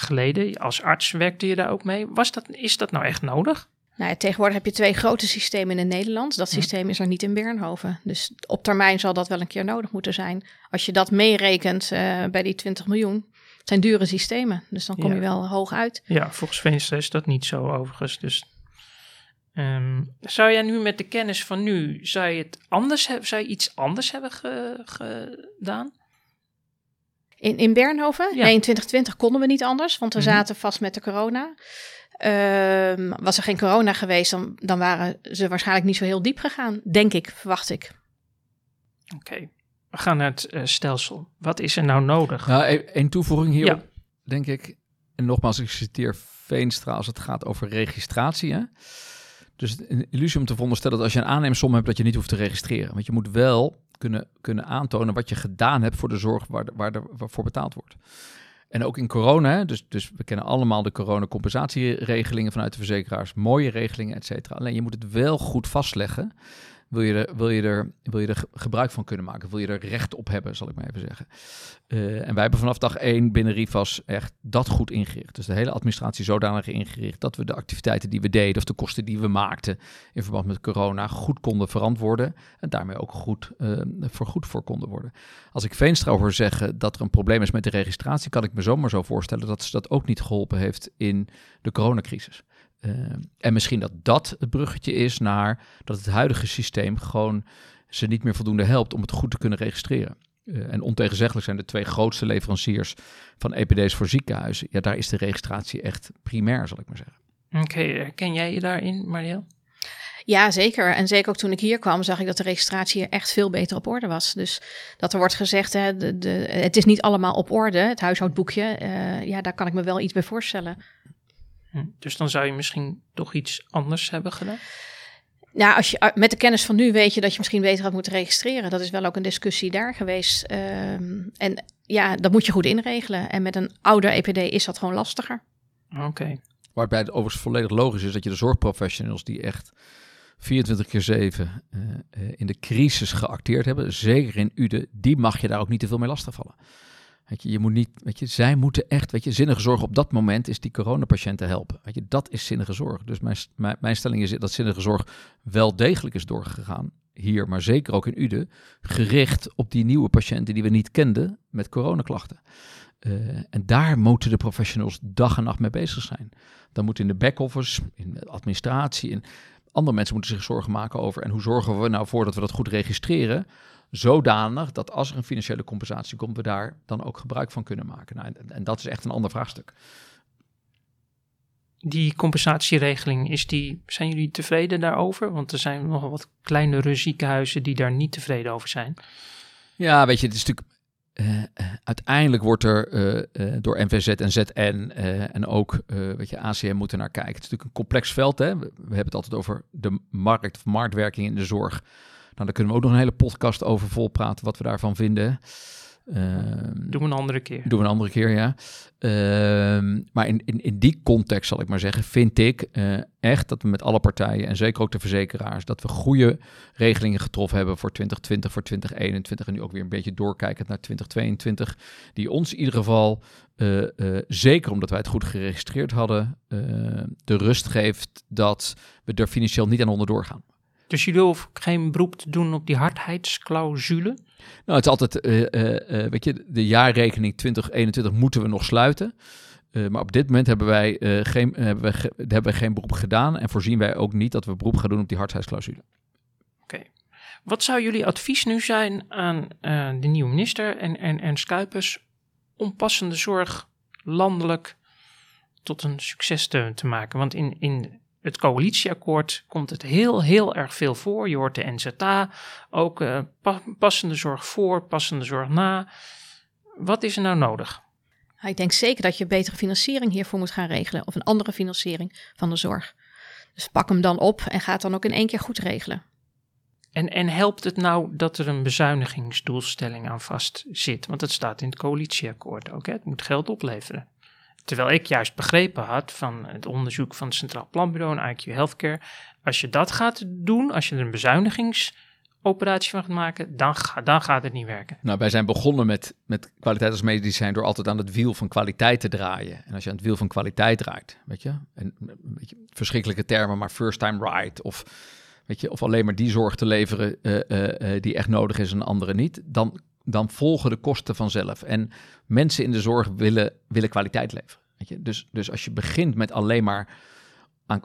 geleden. Als arts werkte je daar ook mee. Was dat, is dat nou echt nodig? Nou ja, tegenwoordig heb je twee grote systemen in Nederland. Dat systeem is er niet in Bernhoven. Dus op termijn zal dat wel een keer nodig moeten zijn. Als je dat meerekent uh, bij die 20 miljoen. Het zijn dure systemen, dus dan kom ja. je wel hoog uit. Ja, volgens Veenstra is dat niet zo overigens. Dus um, zou jij nu met de kennis van nu, zou je, het anders zou je iets anders hebben ge, gedaan? In, in Bernhoven? Ja. Nee, in 2020 konden we niet anders, want we mm -hmm. zaten vast met de corona. Um, was er geen corona geweest, dan, dan waren ze waarschijnlijk niet zo heel diep gegaan. Denk ik, verwacht ik. Oké, okay. we gaan naar het uh, stelsel. Wat is er nou nodig? Nou, een toevoeging hierop, ja. denk ik. En nogmaals, ik citeer Veenstra als het gaat over registratie. Hè? Dus een illusie om te veronderstellen dat als je een aanneemsom hebt, dat je niet hoeft te registreren. Want je moet wel kunnen, kunnen aantonen wat je gedaan hebt voor de zorg waar, waar er waarvoor betaald wordt. En ook in corona, dus, dus we kennen allemaal de coronacompensatieregelingen vanuit de verzekeraars, mooie regelingen, et cetera. Alleen je moet het wel goed vastleggen wil je, er, wil, je er, wil je er gebruik van kunnen maken? Wil je er recht op hebben, zal ik maar even zeggen. Uh, en wij hebben vanaf dag één binnen Rivas echt dat goed ingericht. Dus de hele administratie zodanig ingericht dat we de activiteiten die we deden of de kosten die we maakten in verband met corona goed konden verantwoorden en daarmee ook goed uh, voor voor konden worden. Als ik Veenstra hoor zeggen dat er een probleem is met de registratie, kan ik me zomaar zo voorstellen dat ze dat ook niet geholpen heeft in de coronacrisis. Uh, en misschien dat dat het bruggetje is naar dat het huidige systeem gewoon ze niet meer voldoende helpt om het goed te kunnen registreren. Uh, en ontegenzeggelijk zijn de twee grootste leveranciers van EPD's voor ziekenhuizen. Ja, daar is de registratie echt primair, zal ik maar zeggen. Oké, okay, herken jij je daarin, Marielle? Ja, zeker. En zeker ook toen ik hier kwam, zag ik dat de registratie hier echt veel beter op orde was. Dus dat er wordt gezegd, hè, de, de, het is niet allemaal op orde, het huishoudboekje. Uh, ja, daar kan ik me wel iets bij voorstellen. Hm. Dus dan zou je misschien toch iets anders hebben gedaan? Nou, als je, met de kennis van nu weet je dat je misschien beter had moeten registreren. Dat is wel ook een discussie daar geweest. Um, en ja, dat moet je goed inregelen. En met een ouder EPD is dat gewoon lastiger. Oké. Okay. Waarbij het overigens volledig logisch is dat je de zorgprofessionals die echt 24 keer 7 uh, uh, in de crisis geacteerd hebben, zeker in Ude, die mag je daar ook niet te veel mee lastigvallen. Je, moet niet, weet je, zij moeten echt, weet je, zinnige zorg op dat moment is die coronapatiënten helpen. Weet je, dat is zinnige zorg. Dus mijn, mijn, stelling is dat zinnige zorg wel degelijk is doorgegaan hier, maar zeker ook in Ude, gericht op die nieuwe patiënten die we niet kenden met coronaklachten. Uh, en daar moeten de professionals dag en nacht mee bezig zijn. Dan moet in de back-office, in de administratie, in andere mensen moeten zich zorgen maken over. En hoe zorgen we nou voor dat we dat goed registreren? Zodanig dat als er een financiële compensatie komt, we daar dan ook gebruik van kunnen maken. Nou, en, en dat is echt een ander vraagstuk. Die compensatieregeling, is die, zijn jullie tevreden daarover? Want er zijn nogal wat kleinere ziekenhuizen die daar niet tevreden over zijn. Ja, weet je, het is natuurlijk uh, uiteindelijk wordt er uh, uh, door NVZ en ZN en ook weet je, ACM moeten naar kijken. Het is natuurlijk een complex veld. Hè? We, we hebben het altijd over de markt of marktwerking in de zorg. Nou, daar kunnen we ook nog een hele podcast over volpraten wat we daarvan vinden. Uh, Doen we een andere keer. Doen we een andere keer, ja. Uh, maar in, in, in die context, zal ik maar zeggen, vind ik uh, echt dat we met alle partijen en zeker ook de verzekeraars, dat we goede regelingen getroffen hebben voor 2020, voor 2021 en nu ook weer een beetje doorkijkend naar 2022, die ons in ieder geval, uh, zeker omdat wij het goed geregistreerd hadden, de rust geeft dat we er financieel niet aan onderdoor gaan. Dus jullie hoeven geen beroep te doen op die hardheidsclausule? Nou, het is altijd, uh, uh, weet je, de jaarrekening 2021 moeten we nog sluiten. Uh, maar op dit moment hebben wij, geen, hebben, we ge hebben geen beroep gedaan en voorzien wij ook niet dat we beroep gaan doen op die hardheidsclausule. Oké. Okay. Wat zou jullie advies nu zijn aan de nieuwe minister en, en Kuipers om passende zorg landelijk tot een succes te, te maken? Want in, in het coalitieakkoord komt het heel, heel erg veel voor. Je hoort de NZA, ook uh, pa passende zorg voor, passende zorg na. Wat is er nou nodig? Ik denk zeker dat je betere financiering hiervoor moet gaan regelen. Of een andere financiering van de zorg. Dus pak hem dan op en ga het dan ook in één keer goed regelen. En, en helpt het nou dat er een bezuinigingsdoelstelling aan vast zit? Want het staat in het coalitieakkoord ook. Hè? Het moet geld opleveren. Terwijl ik juist begrepen had van het onderzoek van het Centraal Planbureau en IQ Healthcare. Als je dat gaat doen, als je er een bezuinigingsoperatie van gaat maken, dan, dan gaat het niet werken. Nou, wij zijn begonnen met, met kwaliteit als medicijn door altijd aan het wiel van kwaliteit te draaien. En als je aan het wiel van kwaliteit draait, weet je, en, weet je verschrikkelijke termen, maar first time right of, weet je, of alleen maar die zorg te leveren uh, uh, uh, die echt nodig is en andere niet, dan dan volgen de kosten vanzelf. En mensen in de zorg willen, willen kwaliteit leveren. Weet je? Dus, dus als je begint met alleen maar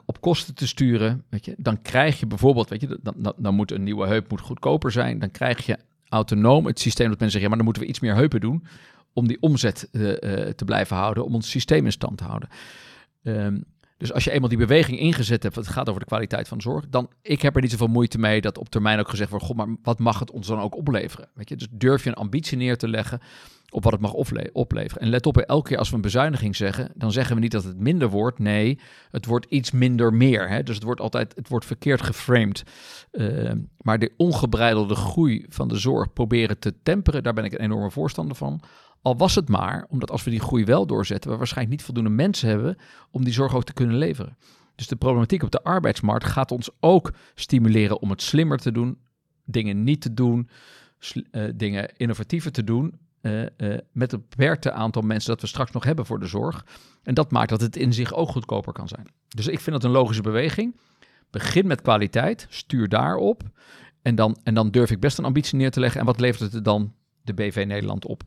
op kosten te sturen, weet je, dan krijg je bijvoorbeeld, weet je, dan, dan, moet een nieuwe heup moet goedkoper zijn. Dan krijg je autonoom het systeem dat mensen zeggen, maar dan moeten we iets meer heupen doen om die omzet uh, uh, te blijven houden, om ons systeem in stand te houden. Um, dus als je eenmaal die beweging ingezet hebt, het gaat over de kwaliteit van zorg, dan ik heb er niet zoveel moeite mee dat op termijn ook gezegd wordt, god, maar wat mag het ons dan ook opleveren? Weet je? Dus durf je een ambitie neer te leggen op wat het mag opleveren. En let op, elke keer als we een bezuiniging zeggen, dan zeggen we niet dat het minder wordt. Nee, het wordt iets minder meer. Hè? Dus het wordt altijd, het wordt verkeerd geframed. Uh, maar de ongebreidelde groei van de zorg proberen te temperen, daar ben ik een enorme voorstander van. Al was het maar, omdat als we die groei wel doorzetten, we waarschijnlijk niet voldoende mensen hebben om die zorg ook te kunnen leveren. Dus de problematiek op de arbeidsmarkt gaat ons ook stimuleren om het slimmer te doen, dingen niet te doen, uh, dingen innovatiever te doen. Uh, uh, met het beperkte aantal mensen dat we straks nog hebben voor de zorg. En dat maakt dat het in zich ook goedkoper kan zijn. Dus ik vind dat een logische beweging. Begin met kwaliteit, stuur daarop. En dan, en dan durf ik best een ambitie neer te leggen. En wat levert het dan de BV Nederland op?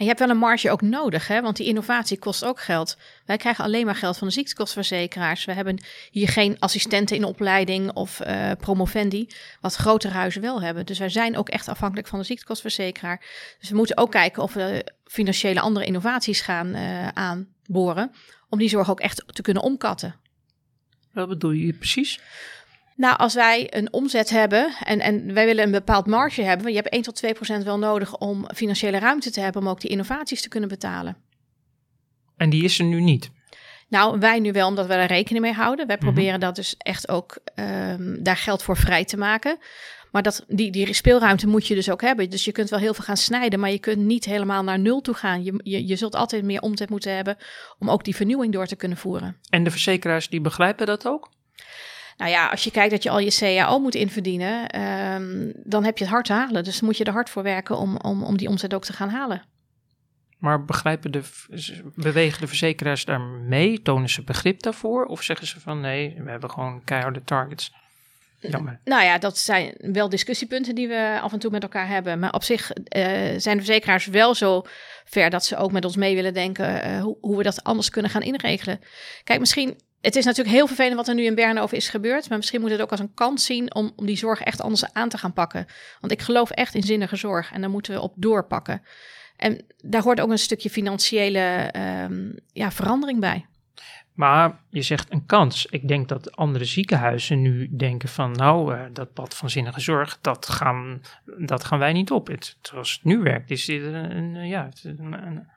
En je hebt wel een marge ook nodig, hè? want die innovatie kost ook geld. Wij krijgen alleen maar geld van de ziektekostenverzekeraars. We hebben hier geen assistenten in opleiding of uh, promovendi, wat grotere huizen wel hebben. Dus wij zijn ook echt afhankelijk van de ziektekostenverzekeraar. Dus we moeten ook kijken of we financiële andere innovaties gaan uh, aanboren, om die zorg ook echt te kunnen omkatten. Wat bedoel je precies? Nou, als wij een omzet hebben en, en wij willen een bepaald marge hebben, je hebt 1 tot 2 procent wel nodig om financiële ruimte te hebben om ook die innovaties te kunnen betalen. En die is er nu niet? Nou, wij nu wel, omdat we er rekening mee houden. Wij proberen mm -hmm. dat dus echt ook um, daar geld voor vrij te maken. Maar dat, die, die speelruimte moet je dus ook hebben. Dus je kunt wel heel veel gaan snijden, maar je kunt niet helemaal naar nul toe gaan. Je, je, je zult altijd meer omzet moeten hebben om ook die vernieuwing door te kunnen voeren. En de verzekeraars die begrijpen dat ook? Nou ja, als je kijkt dat je al je CAO moet inverdienen, ehm, dan heb je het hard te halen. Dus moet je er hard voor werken om, om, om die omzet ook te gaan halen. Maar begrijpen de, bewegen de verzekeraars daar mee? Tonen ze begrip daarvoor? Of zeggen ze van nee, we hebben gewoon keiharde targets? Jammer. Nou ja, dat zijn wel discussiepunten die we af en toe met elkaar hebben. Maar op zich uh, zijn de verzekeraars wel zo ver dat ze ook met ons mee willen denken uh, hoe, hoe we dat anders kunnen gaan inregelen. Kijk, misschien het is natuurlijk heel vervelend wat er nu in Bernhoven is gebeurd. Maar misschien moet het ook als een kans zien om, om die zorg echt anders aan te gaan pakken. Want ik geloof echt in zinnige zorg en daar moeten we op doorpakken. En daar hoort ook een stukje financiële um, ja, verandering bij. Maar je zegt een kans. Ik denk dat andere ziekenhuizen nu denken van nou, uh, dat pad van zinnige zorg, dat gaan, dat gaan wij niet op. Het, zoals het nu werkt, is dit een, een ja, een, een.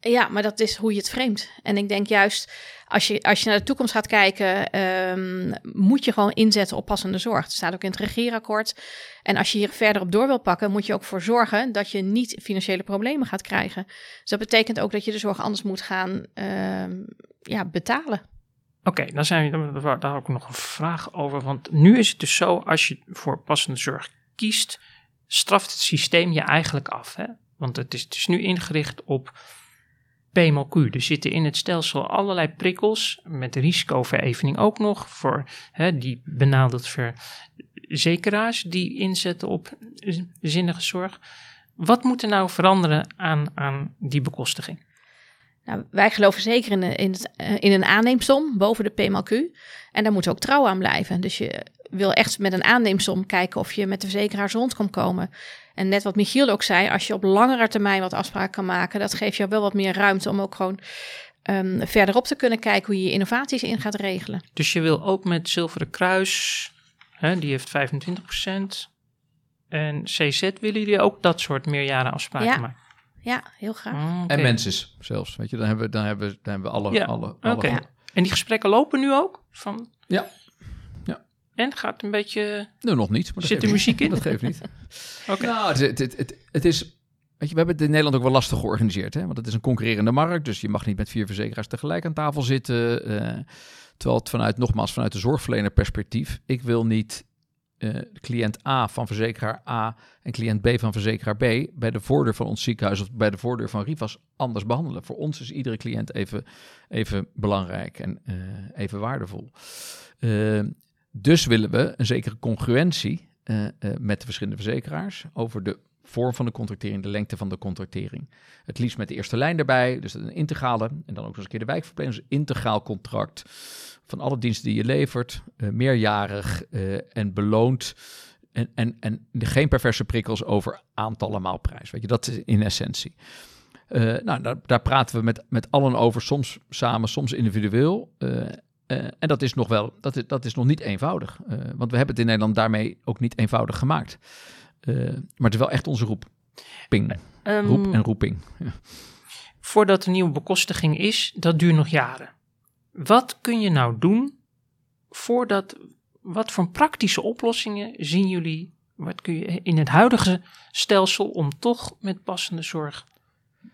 Ja, maar dat is hoe je het framet. En ik denk juist, als je, als je naar de toekomst gaat kijken, um, moet je gewoon inzetten op passende zorg. Het staat ook in het regeerakkoord. En als je hier verder op door wil pakken, moet je ook voor zorgen dat je niet financiële problemen gaat krijgen. Dus dat betekent ook dat je de zorg anders moet gaan um, ja, betalen. Oké, dan zijn we daar ook nog een vraag over. Want nu is het dus zo, als je voor passende zorg kiest, straft het systeem je eigenlijk af. Hè? Want het is, het is nu ingericht op PMLQ. Er zitten in het stelsel allerlei prikkels, met risicoverevening ook nog, voor hè, die benadeeld verzekeraars die inzetten op zinnige zorg. Wat moet er nou veranderen aan, aan die bekostiging? Nou, wij geloven zeker in, in, eh, in een aanneemsom boven de PMLQ. En daar moet ook trouw aan blijven. Dus je wil echt met een aanneemsom kijken of je met de verzekeraars rond kan komen. En net wat Michiel ook zei, als je op langere termijn wat afspraken kan maken, dat geeft jou wel wat meer ruimte om ook gewoon um, verderop te kunnen kijken hoe je, je innovaties in gaat regelen. Dus je wil ook met Zilveren Kruis, hè, die heeft 25%. En CZ willen jullie ook dat soort meerjaren afspraken ja. maken? Ja, heel graag. Oh, okay. En mensen zelfs, weet je, dan hebben we, dan hebben we, dan hebben we alle... Ja. alle, alle okay. ja. En die gesprekken lopen nu ook? Van... Ja. En gaat een beetje. Nou, nog niet. Maar zit er muziek in? Dat geeft niet. Oké. Okay. Nou, het, het, het, het, is. Weet je, we hebben het in Nederland ook wel lastig georganiseerd. Hè? Want het is een concurrerende markt. Dus je mag niet met vier verzekeraars tegelijk aan tafel zitten. Uh, terwijl het vanuit, nogmaals, vanuit de zorgverlener perspectief. Ik wil niet uh, cliënt A van verzekeraar A en cliënt B van verzekeraar B bij de voordeur van ons ziekenhuis of bij de voordeur van Rivas anders behandelen. Voor ons is iedere cliënt even, even belangrijk en uh, even waardevol. Uh, dus willen we een zekere congruentie uh, uh, met de verschillende verzekeraars over de vorm van de contractering, de lengte van de contractering. Het liefst met de eerste lijn erbij, dus een integrale, en dan ook nog eens een keer de wijkverplener, dus integraal contract van alle diensten die je levert, uh, meerjarig en beloond. En, en, en geen perverse prikkels over aantallen maalprijs. Weet je, dat is in essentie. nou, daar, praten we met, met allen over, soms samen, soms individueel. En dat is nog wel, dat is, dat is nog niet eenvoudig. Uh, want we hebben het in Nederland daarmee ook niet eenvoudig gemaakt. Uh, maar het is wel echt onze roep. Ping. Um, roep en roeping. Ja. Voordat er nieuwe bekostiging is, dat duurt nog jaren. Wat kun je nou doen voordat, wat voor praktische oplossingen zien jullie, wat kun je in het huidige stelsel om toch met passende zorg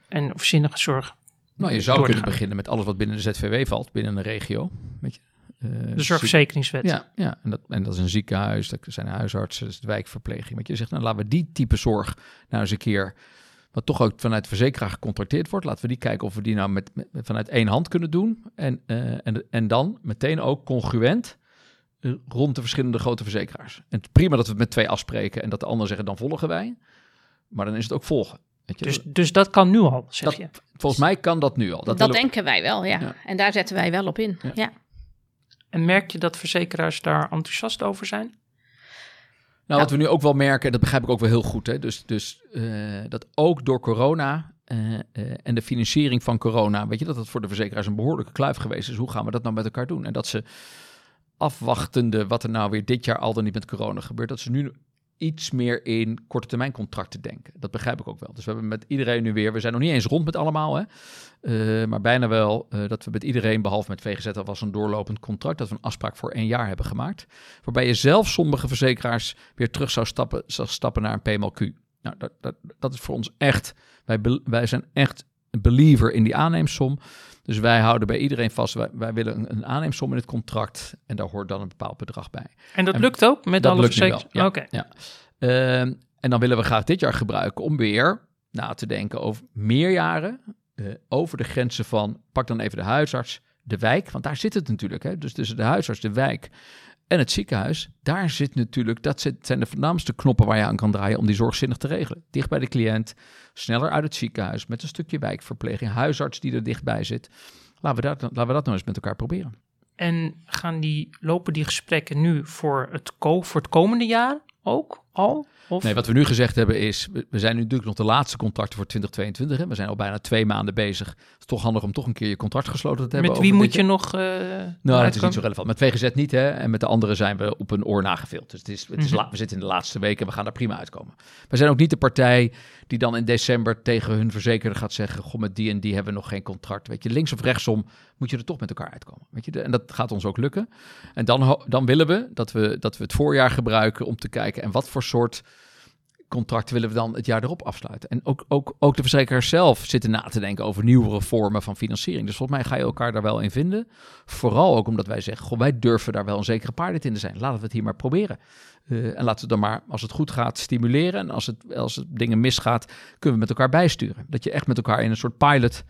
en of zinnige zorg nou, je zou kunnen beginnen met alles wat binnen de ZVW valt, binnen een regio. Weet je, uh, de zorgverzekeringswet. Ja, ja en, dat, en dat is een ziekenhuis, dat zijn huisartsen, dat is de wijkverpleging. Weet je, je zegt, nou laten we die type zorg nou eens een keer, wat toch ook vanuit de verzekeraar gecontracteerd wordt, laten we die kijken of we die nou met, met vanuit één hand kunnen doen. En, uh, en, en dan meteen ook congruent uh, rond de verschillende grote verzekeraars. En het prima dat we het met twee afspreken en dat de anderen zeggen, dan volgen wij. Maar dan is het ook volgen. Dus, dus dat kan nu al, zeg dat, je? Volgens mij kan dat nu al. Dat, dat denken wij wel, ja. ja. En daar zetten wij wel op in, ja. ja. En merk je dat verzekeraars daar enthousiast over zijn? Nou, wat we nu ook wel merken, dat begrijp ik ook wel heel goed. Hè? Dus, dus uh, dat ook door corona uh, uh, en de financiering van corona, weet je, dat het voor de verzekeraars een behoorlijke kluif geweest is. Hoe gaan we dat nou met elkaar doen? En dat ze afwachtende wat er nou weer dit jaar al dan niet met corona gebeurt, dat ze nu iets meer in korte termijn contracten denken. Dat begrijp ik ook wel. Dus we hebben met iedereen nu weer, we zijn nog niet eens rond met allemaal, hè, uh, maar bijna wel uh, dat we met iedereen, behalve met VGZ, dat was een doorlopend contract, dat we een afspraak voor één jaar hebben gemaakt. Waarbij je zelf sommige verzekeraars weer terug zou stappen, zou stappen naar een PMLQ. Nou, dat, dat, dat is voor ons echt, wij, wij zijn echt een believer in die aanneemsom. Dus wij houden bij iedereen vast, wij, wij willen een, een aanneemsom in het contract en daar hoort dan een bepaald bedrag bij. En dat En lukt ook met alle ja. Oké. Ja. Ehm, en dan willen we graag dit jaar gebruiken om weer na te denken over meer jaren, eh, over de grenzen van, pak dan even de huisarts, de wijk, want daar zit het natuurlijk. Hè? Dus tussen de huisarts, de wijk en het ziekenhuis, daar zit natuurlijk, dat zijn de voornaamste knoppen waar je aan kan draaien om die zorgzinnig te regelen. Dicht bij de cliënt, sneller uit het ziekenhuis, met een stukje wijkverpleging, huisarts die er dichtbij zit. Laten we dat, laten we dat nou eens met elkaar proberen. En gaan die, lopen die gesprekken nu voor het, voor het komende jaar ook al? Of? Nee, wat we nu gezegd hebben is, we zijn nu natuurlijk nog de laatste contracten voor 2022. Hè? We zijn al bijna twee maanden bezig. Het is toch handig om toch een keer je contract gesloten te hebben. met wie moet je nog. eh Nou, dat is niet zo relevant. Met VGZ niet, hè. En met de andere zijn we op een oor nagevild. Dus het is, het is Mhm. we zitten in de laatste weken en we gaan daar prima uitkomen. We zijn ook niet de partij die dan in december tegen hun verzekerder gaat zeggen... goh, met die en die hebben we nog geen contract. Weet je, links of rechtsom moet je er toch met elkaar uitkomen. Weet je, en dat gaat ons ook lukken. En dan, dan willen we dat, we dat we het voorjaar gebruiken om te kijken... en wat voor soort contracten willen we dan het jaar erop afsluiten. En ook, ook, ook de verzekeraars zelf zitten na te denken over nieuwere vormen van financiering. Dus volgens mij ga je elkaar daar wel in vinden. Vooral ook omdat wij zeggen, goh, wij durven daar wel een zekere paardheid in te zijn. Laten we het hier maar proberen. Eh, en laten we dan maar, als het goed gaat, stimuleren. En als het, als het dingen misgaat, kunnen we met elkaar bijsturen. Dat je echt met elkaar in een soort pilot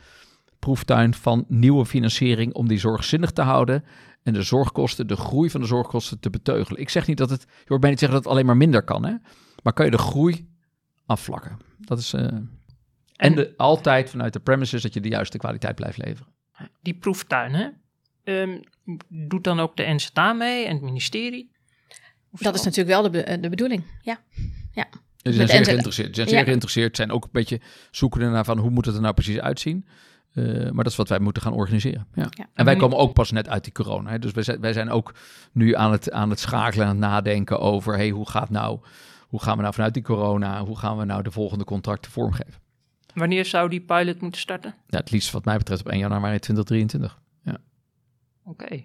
proeftuin van nieuwe financiering om die zorgzinnig te houden en de zorgkosten, de groei van de zorgkosten te beteugelen. Ik zeg niet dat het, je hoort mij niet zeggen dat het alleen maar minder kan, hè? Maar kan je de groei afvlakken. Dat is, eh, en de, altijd vanuit de premises dat je de juiste kwaliteit blijft leveren. Die proeftuin, hè? Ehm, doet dan ook de NZA mee en het ministerie? Of Dat zo? is natuurlijk wel de, be- de bedoeling. Ja. Ze zijn zeer geïnteresseerd. Ze zijn zeer Ja. geïnteresseerd. Zijn ook een beetje zoeken naar van hoe moet het er nou precies uitzien. Eh, maar dat is wat wij moeten gaan organiseren. Ja. Ja. En wij komen ook pas net uit die corona. Hè. Dus wij zijn, wij zijn ook nu aan het, aan het schakelen, aan het nadenken over... Hey, hoe, gaat nou, hoe gaan we nou vanuit die corona... hoe gaan we nou de volgende contracten vormgeven? Wanneer zou die pilot moeten starten? Ja, het liefst wat mij betreft op 1 januari 2023. Oké,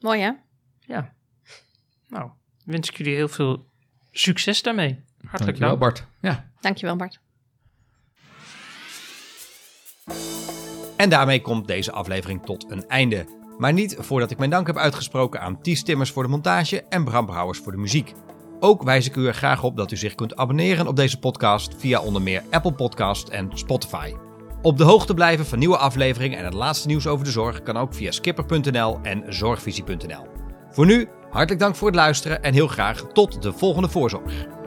Mooi hè? ja. Nou, wens ik jullie heel veel succes daarmee. Hartelijk dank. Bart. Ja. Dankjewel Bart. En daarmee komt deze aflevering tot een einde. Maar niet voordat ik mijn dank heb uitgesproken aan Ties Timmers voor de montage en Bram Brouwers voor de muziek. Ook wijs ik u er graag op dat u zich kunt abonneren op deze podcast via onder meer Apple Podcast en Spotify. Op de hoogte blijven van nieuwe afleveringen en het laatste nieuws over de zorg kan ook via skipper.nl en zorgvisie.nl. Voor nu, hartelijk dank voor het luisteren en heel graag tot de volgende voorzorg.